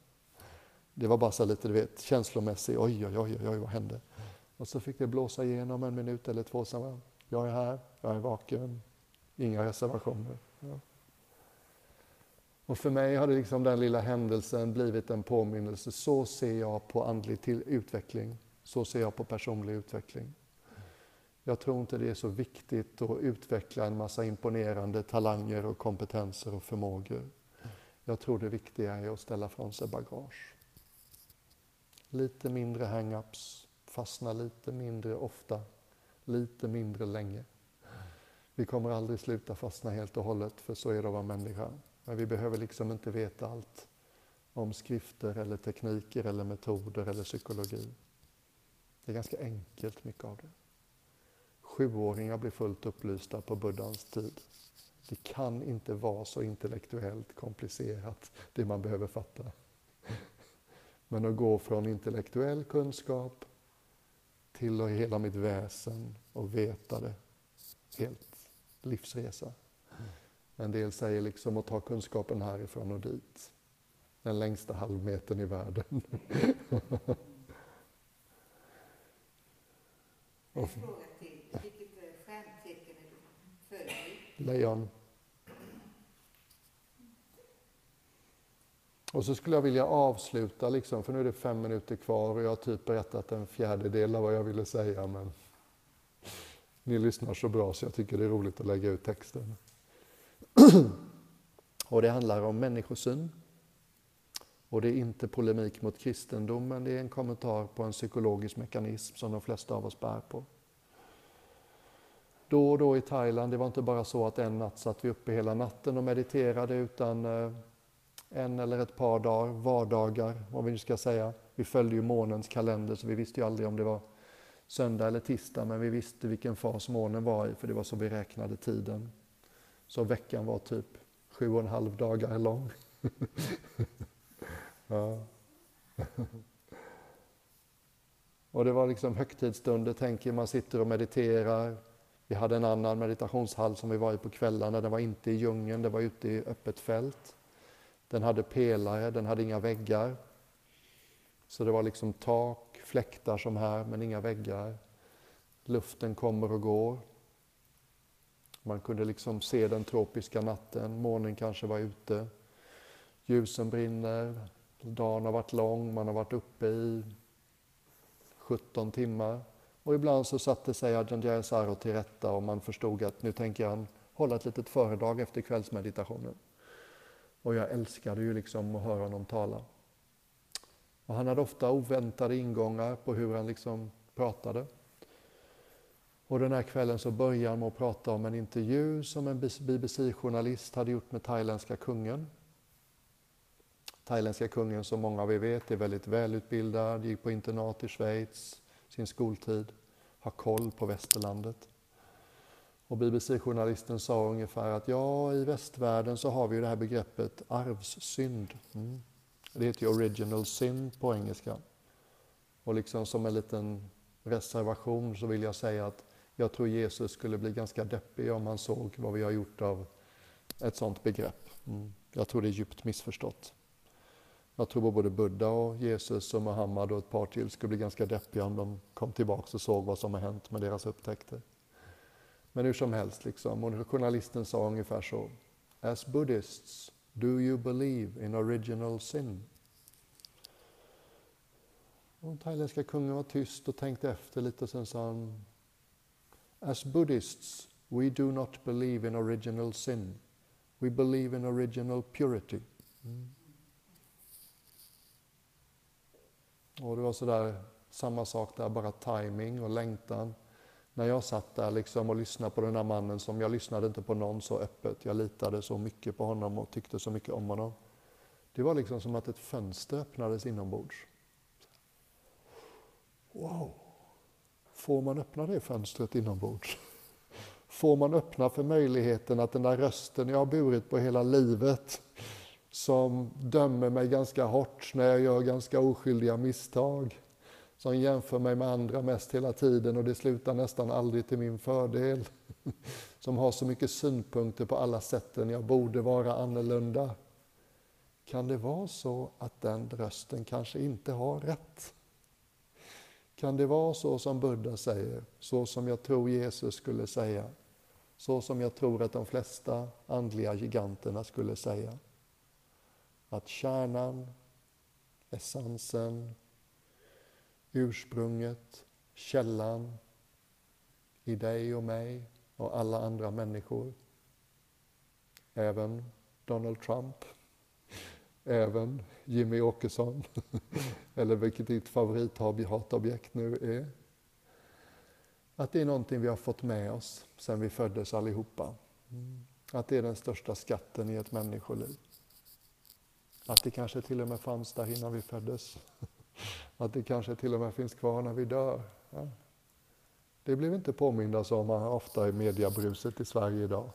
Det var bara så lite, du vet, känslomässigt. Oj, oj, oj, oj, vad hände? Och så fick det blåsa igenom en minut eller två. Sen jag är här, jag är vaken. Inga reservationer. Ja. Och för mig har det liksom den lilla händelsen blivit en påminnelse. Så ser jag på andlig utveckling. Så ser jag på personlig utveckling. Jag tror inte det är så viktigt att utveckla en massa imponerande talanger och kompetenser och förmågor. Jag tror det viktiga är att ställa från sig bagage. Lite mindre hang-ups, fastna lite mindre ofta, lite mindre länge. Vi kommer aldrig sluta fastna helt och hållet, för så är det att vara människa. Men vi behöver liksom inte veta allt om skrifter eller tekniker eller metoder eller psykologi. Det är ganska enkelt, mycket av det. Sjuåringar blir fullt upplysta på buddhans tid. Det kan inte vara så intellektuellt komplicerat, det man behöver fatta. Men att gå från intellektuell kunskap till att hela mitt väsen och veta det, helt livsresa. En del säger liksom att ta kunskapen härifrån och dit. Den längsta halvmetern i världen. och, fråga till. Vilket stjärntecken är du född i? Lejon. Och så skulle jag vilja avsluta, liksom, för nu är det fem minuter kvar och jag har typ berättat en fjärdedel av vad jag ville säga. Men ni lyssnar så bra så jag tycker det är roligt att lägga ut texten. (clears throat) och det handlar om människosyn. Och det är inte polemik mot kristendomen, det är en kommentar på en psykologisk mekanism som de flesta av oss bär på då och då i Thailand, det var inte bara så att en natt satt vi uppe hela natten och mediterade utan eh, en eller ett par dagar, vardagar om vi nu ska säga. Vi följde ju månens kalender så vi visste ju aldrig om det var söndag eller tisdag men vi visste vilken fas månen var i för det var så vi räknade tiden. Så veckan var typ sju och en halv dagar lång. (laughs) ja. (laughs) Och det var liksom högtidsstunder, tänker man sitter och mediterar. Vi hade en annan meditationshall som vi var i på kvällarna, den var inte i djungeln, den var ute i öppet fält. Den hade pelare, den hade inga väggar. Så det var liksom tak, fläktar som här, men inga väggar. Luften kommer och går. Man kunde liksom se den tropiska natten, månen kanske var ute. Ljusen brinner, dagen har varit lång, man har varit uppe i 17 timmar. Och ibland så satte sig Ajahn Jayasaro till rätta och man förstod att nu tänker han hålla ett litet föredrag efter kvällsmeditationen. Och jag älskade ju liksom att höra honom tala. Och han hade ofta oväntade ingångar på hur han liksom pratade. Och den här kvällen så började han med att prata om en intervju som en BBC-journalist hade gjort med thailändska kungen. Thailändska kungen, som många av er vet, är väldigt välutbildad, gick på internat i Schweiz sin skoltid, har koll på västerlandet. Och BBC-journalisten sa ungefär att ja, i västvärlden så har vi ju det här begreppet arvssynd. Mm. Det heter ju original sin på engelska. Och liksom som en liten reservation så vill jag säga att jag tror Jesus skulle bli ganska deppig om han såg vad vi har gjort av ett sådant begrepp. Mm. Jag tror det är djupt missförstått. Jag tror både Buddha och Jesus och Muhammad och ett par till skulle bli ganska deppiga om de kom tillbaka och såg vad som har hänt med deras upptäckter. Men hur som helst, liksom. och journalisten sa ungefär så. As Buddhists, do you believe in original sin? Och den thailändska kungen var tyst och tänkte efter lite, sen sa han As Buddhists, we do not believe in original sin. We believe in original purity. Mm. Och det var sådär, samma sak där, bara timing och längtan. När jag satt där liksom och lyssnade på den här mannen som jag lyssnade inte på någon så öppet. Jag litade så mycket på honom och tyckte så mycket om honom. Det var liksom som att ett fönster öppnades inombords. Wow! Får man öppna det fönstret inombords? Får man öppna för möjligheten att den där rösten jag har burit på hela livet som dömer mig ganska hårt när jag gör ganska oskyldiga misstag. Som jämför mig med andra mest hela tiden och det slutar nästan aldrig till min fördel. (laughs) Som har så mycket synpunkter på alla sätten jag borde vara annorlunda. Kan det vara så att den rösten kanske inte har rätt? Kan det vara så som Buddha säger, så som jag tror Jesus skulle säga, så som jag tror att de flesta andliga giganterna skulle säga? Att kärnan, essensen, ursprunget, källan i dig och mig och alla andra människor, även Donald Trump, även Jimmy Åkesson, (laughs) eller vilket ditt favorithatobjekt nu är. Att det är någonting vi har fått med oss sen vi föddes allihopa. Mm. Att det är den största skatten i ett människoliv. Att det kanske till och med fanns där innan vi föddes. Att det kanske till och med finns kvar när vi dör. Ja. Det blev inte påminda om ofta i mediabruset i Sverige idag.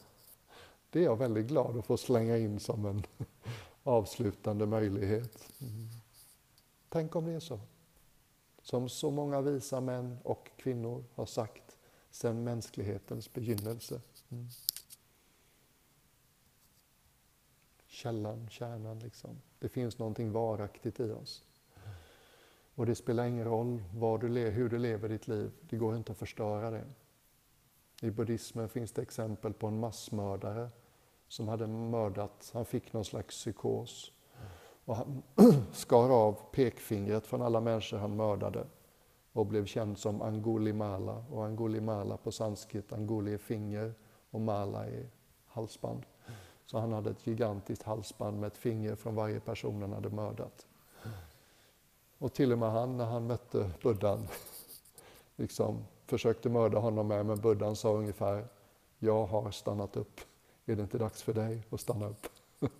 Det är jag väldigt glad att få slänga in som en (laughs) avslutande möjlighet. Mm. Tänk om det är så. Som så många visa män och kvinnor har sagt sedan mänsklighetens begynnelse. Mm. Källan, kärnan. Liksom. Det finns någonting varaktigt i oss. Och det spelar ingen roll var du hur du lever ditt liv, det går inte att förstöra det. I buddhismen finns det exempel på en massmördare som hade mördat, han fick någon slags psykos. Och han (clears throat) skar av pekfingret från alla människor han mördade och blev känd som Angulimala. Och Angulimala på sanskrit, Anguli är finger och mala är halsband. Så han hade ett gigantiskt halsband med ett finger från varje person han hade mördat. Och till och med han, när han mötte buddhan, liksom försökte mörda honom med, men buddhan sa ungefär Jag har stannat upp. Är det inte dags för dig att stanna upp? (laughs)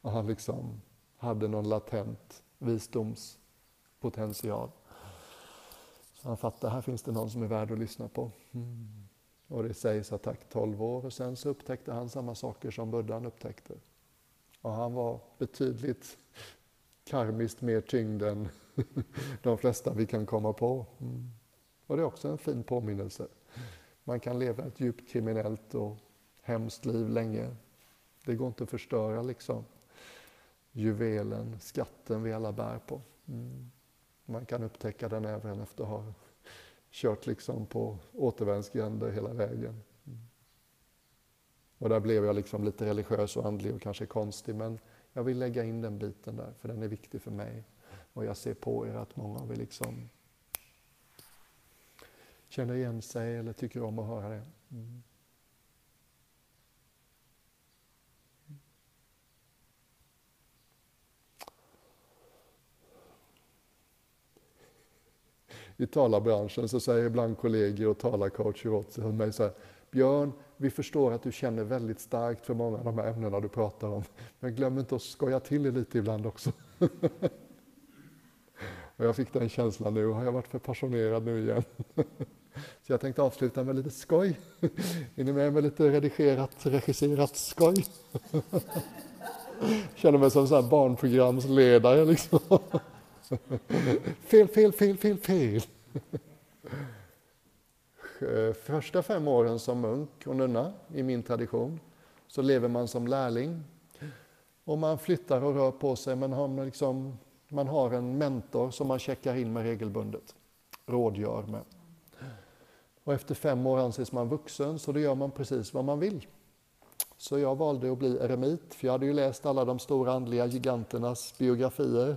och han liksom hade någon latent visdomspotential. Så han fattade, här finns det någon som är värd att lyssna på. Mm. Och det sägs att tack 12 år och sen så upptäckte han samma saker som buddhan upptäckte. Och han var betydligt karmiskt mer tyngd än (laughs) de flesta vi kan komma på. Mm. Och det är också en fin påminnelse. Man kan leva ett djupt kriminellt och hemskt liv länge. Det går inte att förstöra liksom juvelen, skatten vi alla bär på. Mm. Man kan upptäcka den även efter att ha kört liksom på återvändsgränder hela vägen. Mm. Och där blev jag liksom lite religiös och andlig och kanske konstig men jag vill lägga in den biten där för den är viktig för mig. Och jag ser på er att många av er liksom känner igen sig eller tycker om att höra det. Mm. I talarbranschen så säger ibland kollegor och talarcoacher åt mig så här, Björn, vi förstår att du känner väldigt starkt för många av de här ämnena du pratar om, men glöm inte att skoja till det lite ibland också. (laughs) och jag fick den känslan nu, har jag varit för passionerad nu igen? (laughs) Så jag tänkte avsluta med lite skoj. (laughs) Är ni med med lite redigerat, regisserat skoj? Känner mig som en barnprogramsledare liksom. (laughs) Fel, fel, fel, fel, fel. Eh, första fem åren som munk och nunna i min tradition så lever man som lärling. Och man flyttar och rör på sig men har liksom, man har en mentor som man checkar in med regelbundet, rådgör med. Och efter fem år anses man vuxen, så då gör man precis vad man vill. Så jag valde att bli eremit, för jag hade ju läst alla de stora andliga giganternas biografier.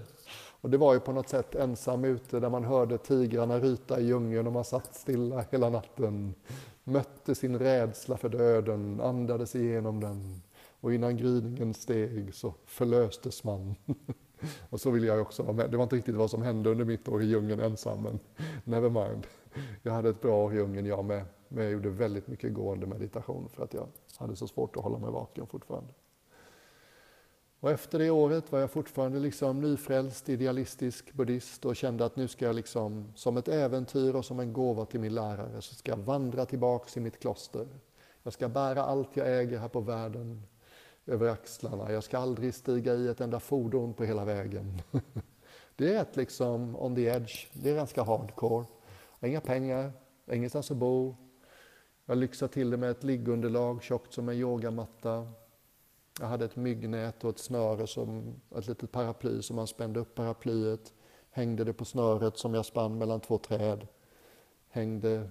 Och det var ju på något sätt ensam ute där man hörde tigrarna ryta i djungeln och man satt stilla hela natten. Mötte sin rädsla för döden, andades igenom den. Och innan gryningen steg så förlöstes man. (laughs) och så ville jag också vara med. Det var inte riktigt vad som hände under mitt år i djungeln ensam, men never mind. Jag hade ett bra år i djungeln jag med, men jag gjorde väldigt mycket gående meditation för att jag hade så svårt att hålla mig vaken fortfarande. Och efter det året var jag fortfarande liksom nyfrälst, idealistisk buddhist och kände att nu ska jag liksom, som ett äventyr och som en gåva till min lärare, så ska jag vandra tillbaks i mitt kloster. Jag ska bära allt jag äger här på världen över axlarna. Jag ska aldrig stiga i ett enda fordon på hela vägen. (laughs) Det är rätt liksom on the edge. Det är ganska hardcore. Jag har inga pengar, jag har ingenstans att bo. Jag lyxar till det med ett liggunderlag tjockt som en yogamatta. Jag hade ett myggnät och ett snöre, som ett litet paraply som man spände upp paraplyet. Hängde det på snöret som jag spann mellan två träd. Hängde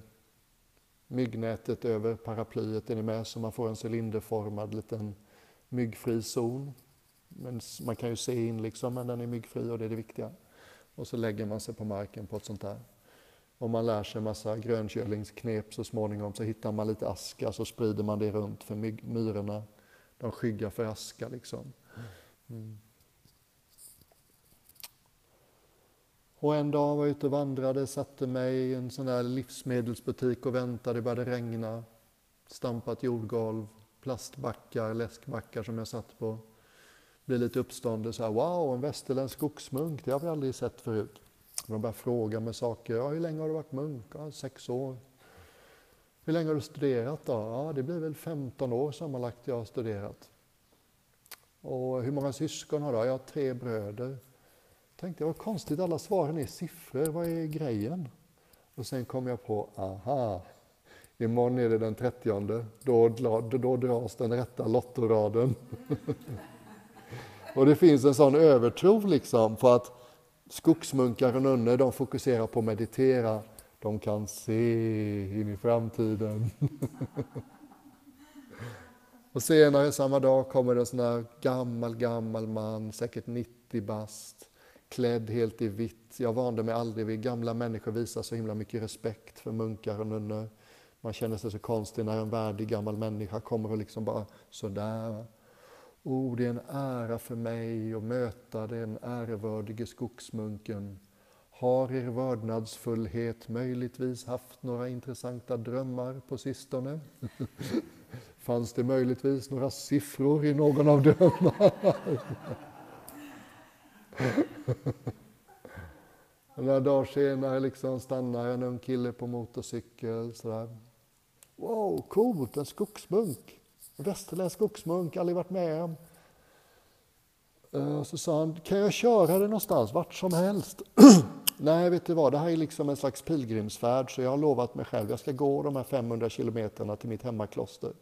myggnätet över paraplyet, är ni med? Så man får en cylinderformad liten myggfri zon. Men man kan ju se in liksom, men den är myggfri och det är det viktiga. Och så lägger man sig på marken på ett sånt där. Om man lär sig massa grönkölingsknep så småningom så hittar man lite aska så sprider man det runt för myrorna. De skyggar för aska liksom. Mm. Och en dag var jag ute och vandrade, satte mig i en sån där livsmedelsbutik och väntade, det började regna. Stampat jordgolv, plastbackar, läskbackar som jag satt på. Blev lite uppstående så här, wow, en västerländsk skogsmunk, det har vi aldrig sett förut. De började fråga mig saker. Ja, hur länge har du varit munk? Ja, sex år. Hur länge har du studerat då? Ja, det blir väl 15 år sammanlagt jag har studerat. Och hur många syskon har du? Jag har tre bröder. Tänkte jag, vad konstigt, alla svaren är siffror. Vad är grejen? Och sen kom jag på, aha, imorgon är det den 30 då, då, då dras den rätta lottoraden. (laughs) och det finns en sån övertro liksom på att Skogsmunkar och nunnor de fokuserar på att meditera. De kan se in i framtiden. (laughs) och senare samma dag kommer det en sån här gammal, gammal man, säkert 90 bast, klädd helt i vitt. Jag vande mig aldrig vid gamla människor visar så himla mycket respekt för munkar och nunnor. Man känner sig så konstig när en värdig gammal människa kommer och liksom bara sådär Oh, det är en ära för mig att möta den ärevördige skogsmunken. Har er vördnadsfullhet möjligtvis haft några intressanta drömmar på sistone? (laughs) Fanns det möjligtvis några siffror i någon av drömmarna? (laughs) Några dagar senare liksom stannar en ung kille på motorcykel. Sådär. Wow, coolt, en skogsmunk. En västerländsk skogsmunk, aldrig varit med om. Eh, så sa han, kan jag köra dig någonstans, vart som helst? (clears throat) Nej, vet du vad, det här är liksom en slags pilgrimsfärd, så jag har lovat mig själv, jag ska gå de här 500 kilometerna till mitt hemmakloster.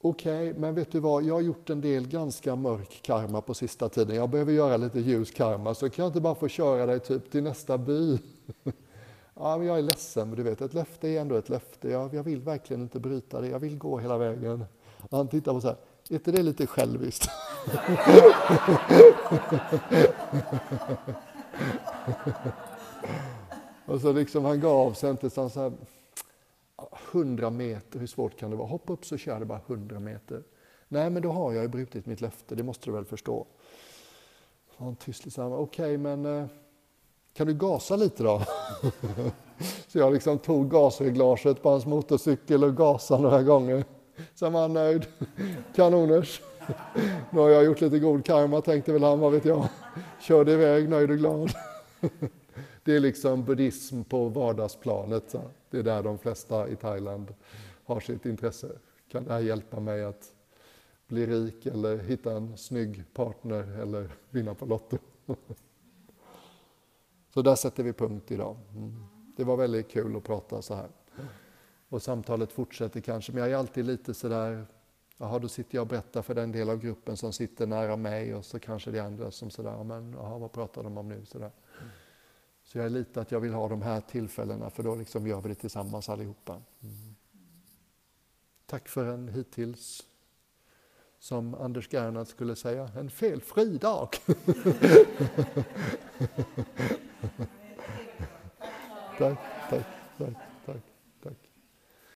Okej, okay, men vet du vad, jag har gjort en del ganska mörk karma på sista tiden. Jag behöver göra lite ljus karma, så kan jag inte bara få köra dig typ till nästa by? (laughs) ja, men jag är ledsen, men du vet, ett löfte är ändå ett löfte. Jag, jag vill verkligen inte bryta det, jag vill gå hela vägen. Han tittar på så här, är inte det lite själviskt? (laughs) (laughs) (laughs) och så liksom han gav sig inte så här, 100 meter, hur svårt kan det vara? Hoppa upp så kör det bara 100 meter. Nej, men då har jag ju brutit mitt löfte, det måste du väl förstå. Han tyst sa okej, okay, men eh, kan du gasa lite då? (laughs) så jag liksom tog gasreglaget på hans motorcykel och gasade några gånger. Sen var han nöjd. (laughs) Kanoners. Nu har jag gjort lite god karma, tänkte väl han, vad vet jag. Körde iväg nöjd och glad. (laughs) Det är liksom buddhism på vardagsplanet. Det är där de flesta i Thailand har sitt intresse. Kan det här hjälpa mig att bli rik eller hitta en snygg partner eller vinna på Lotto? (laughs) Så där sätter vi punkt idag. Mm. Det var väldigt kul att prata så här. Och samtalet fortsätter kanske, men jag är alltid lite sådär, jaha då sitter jag och berättar för den del av gruppen som sitter nära mig och så kanske det andra som sådär, men jaha vad pratar de om nu? Sådär. Så jag är lite att jag vill ha de här tillfällena för då liksom gör vi det tillsammans allihopa. Mm. Tack för en hittills, som Anders Gernadh skulle säga, en felfri dag. (laughs) tack, tack, tack.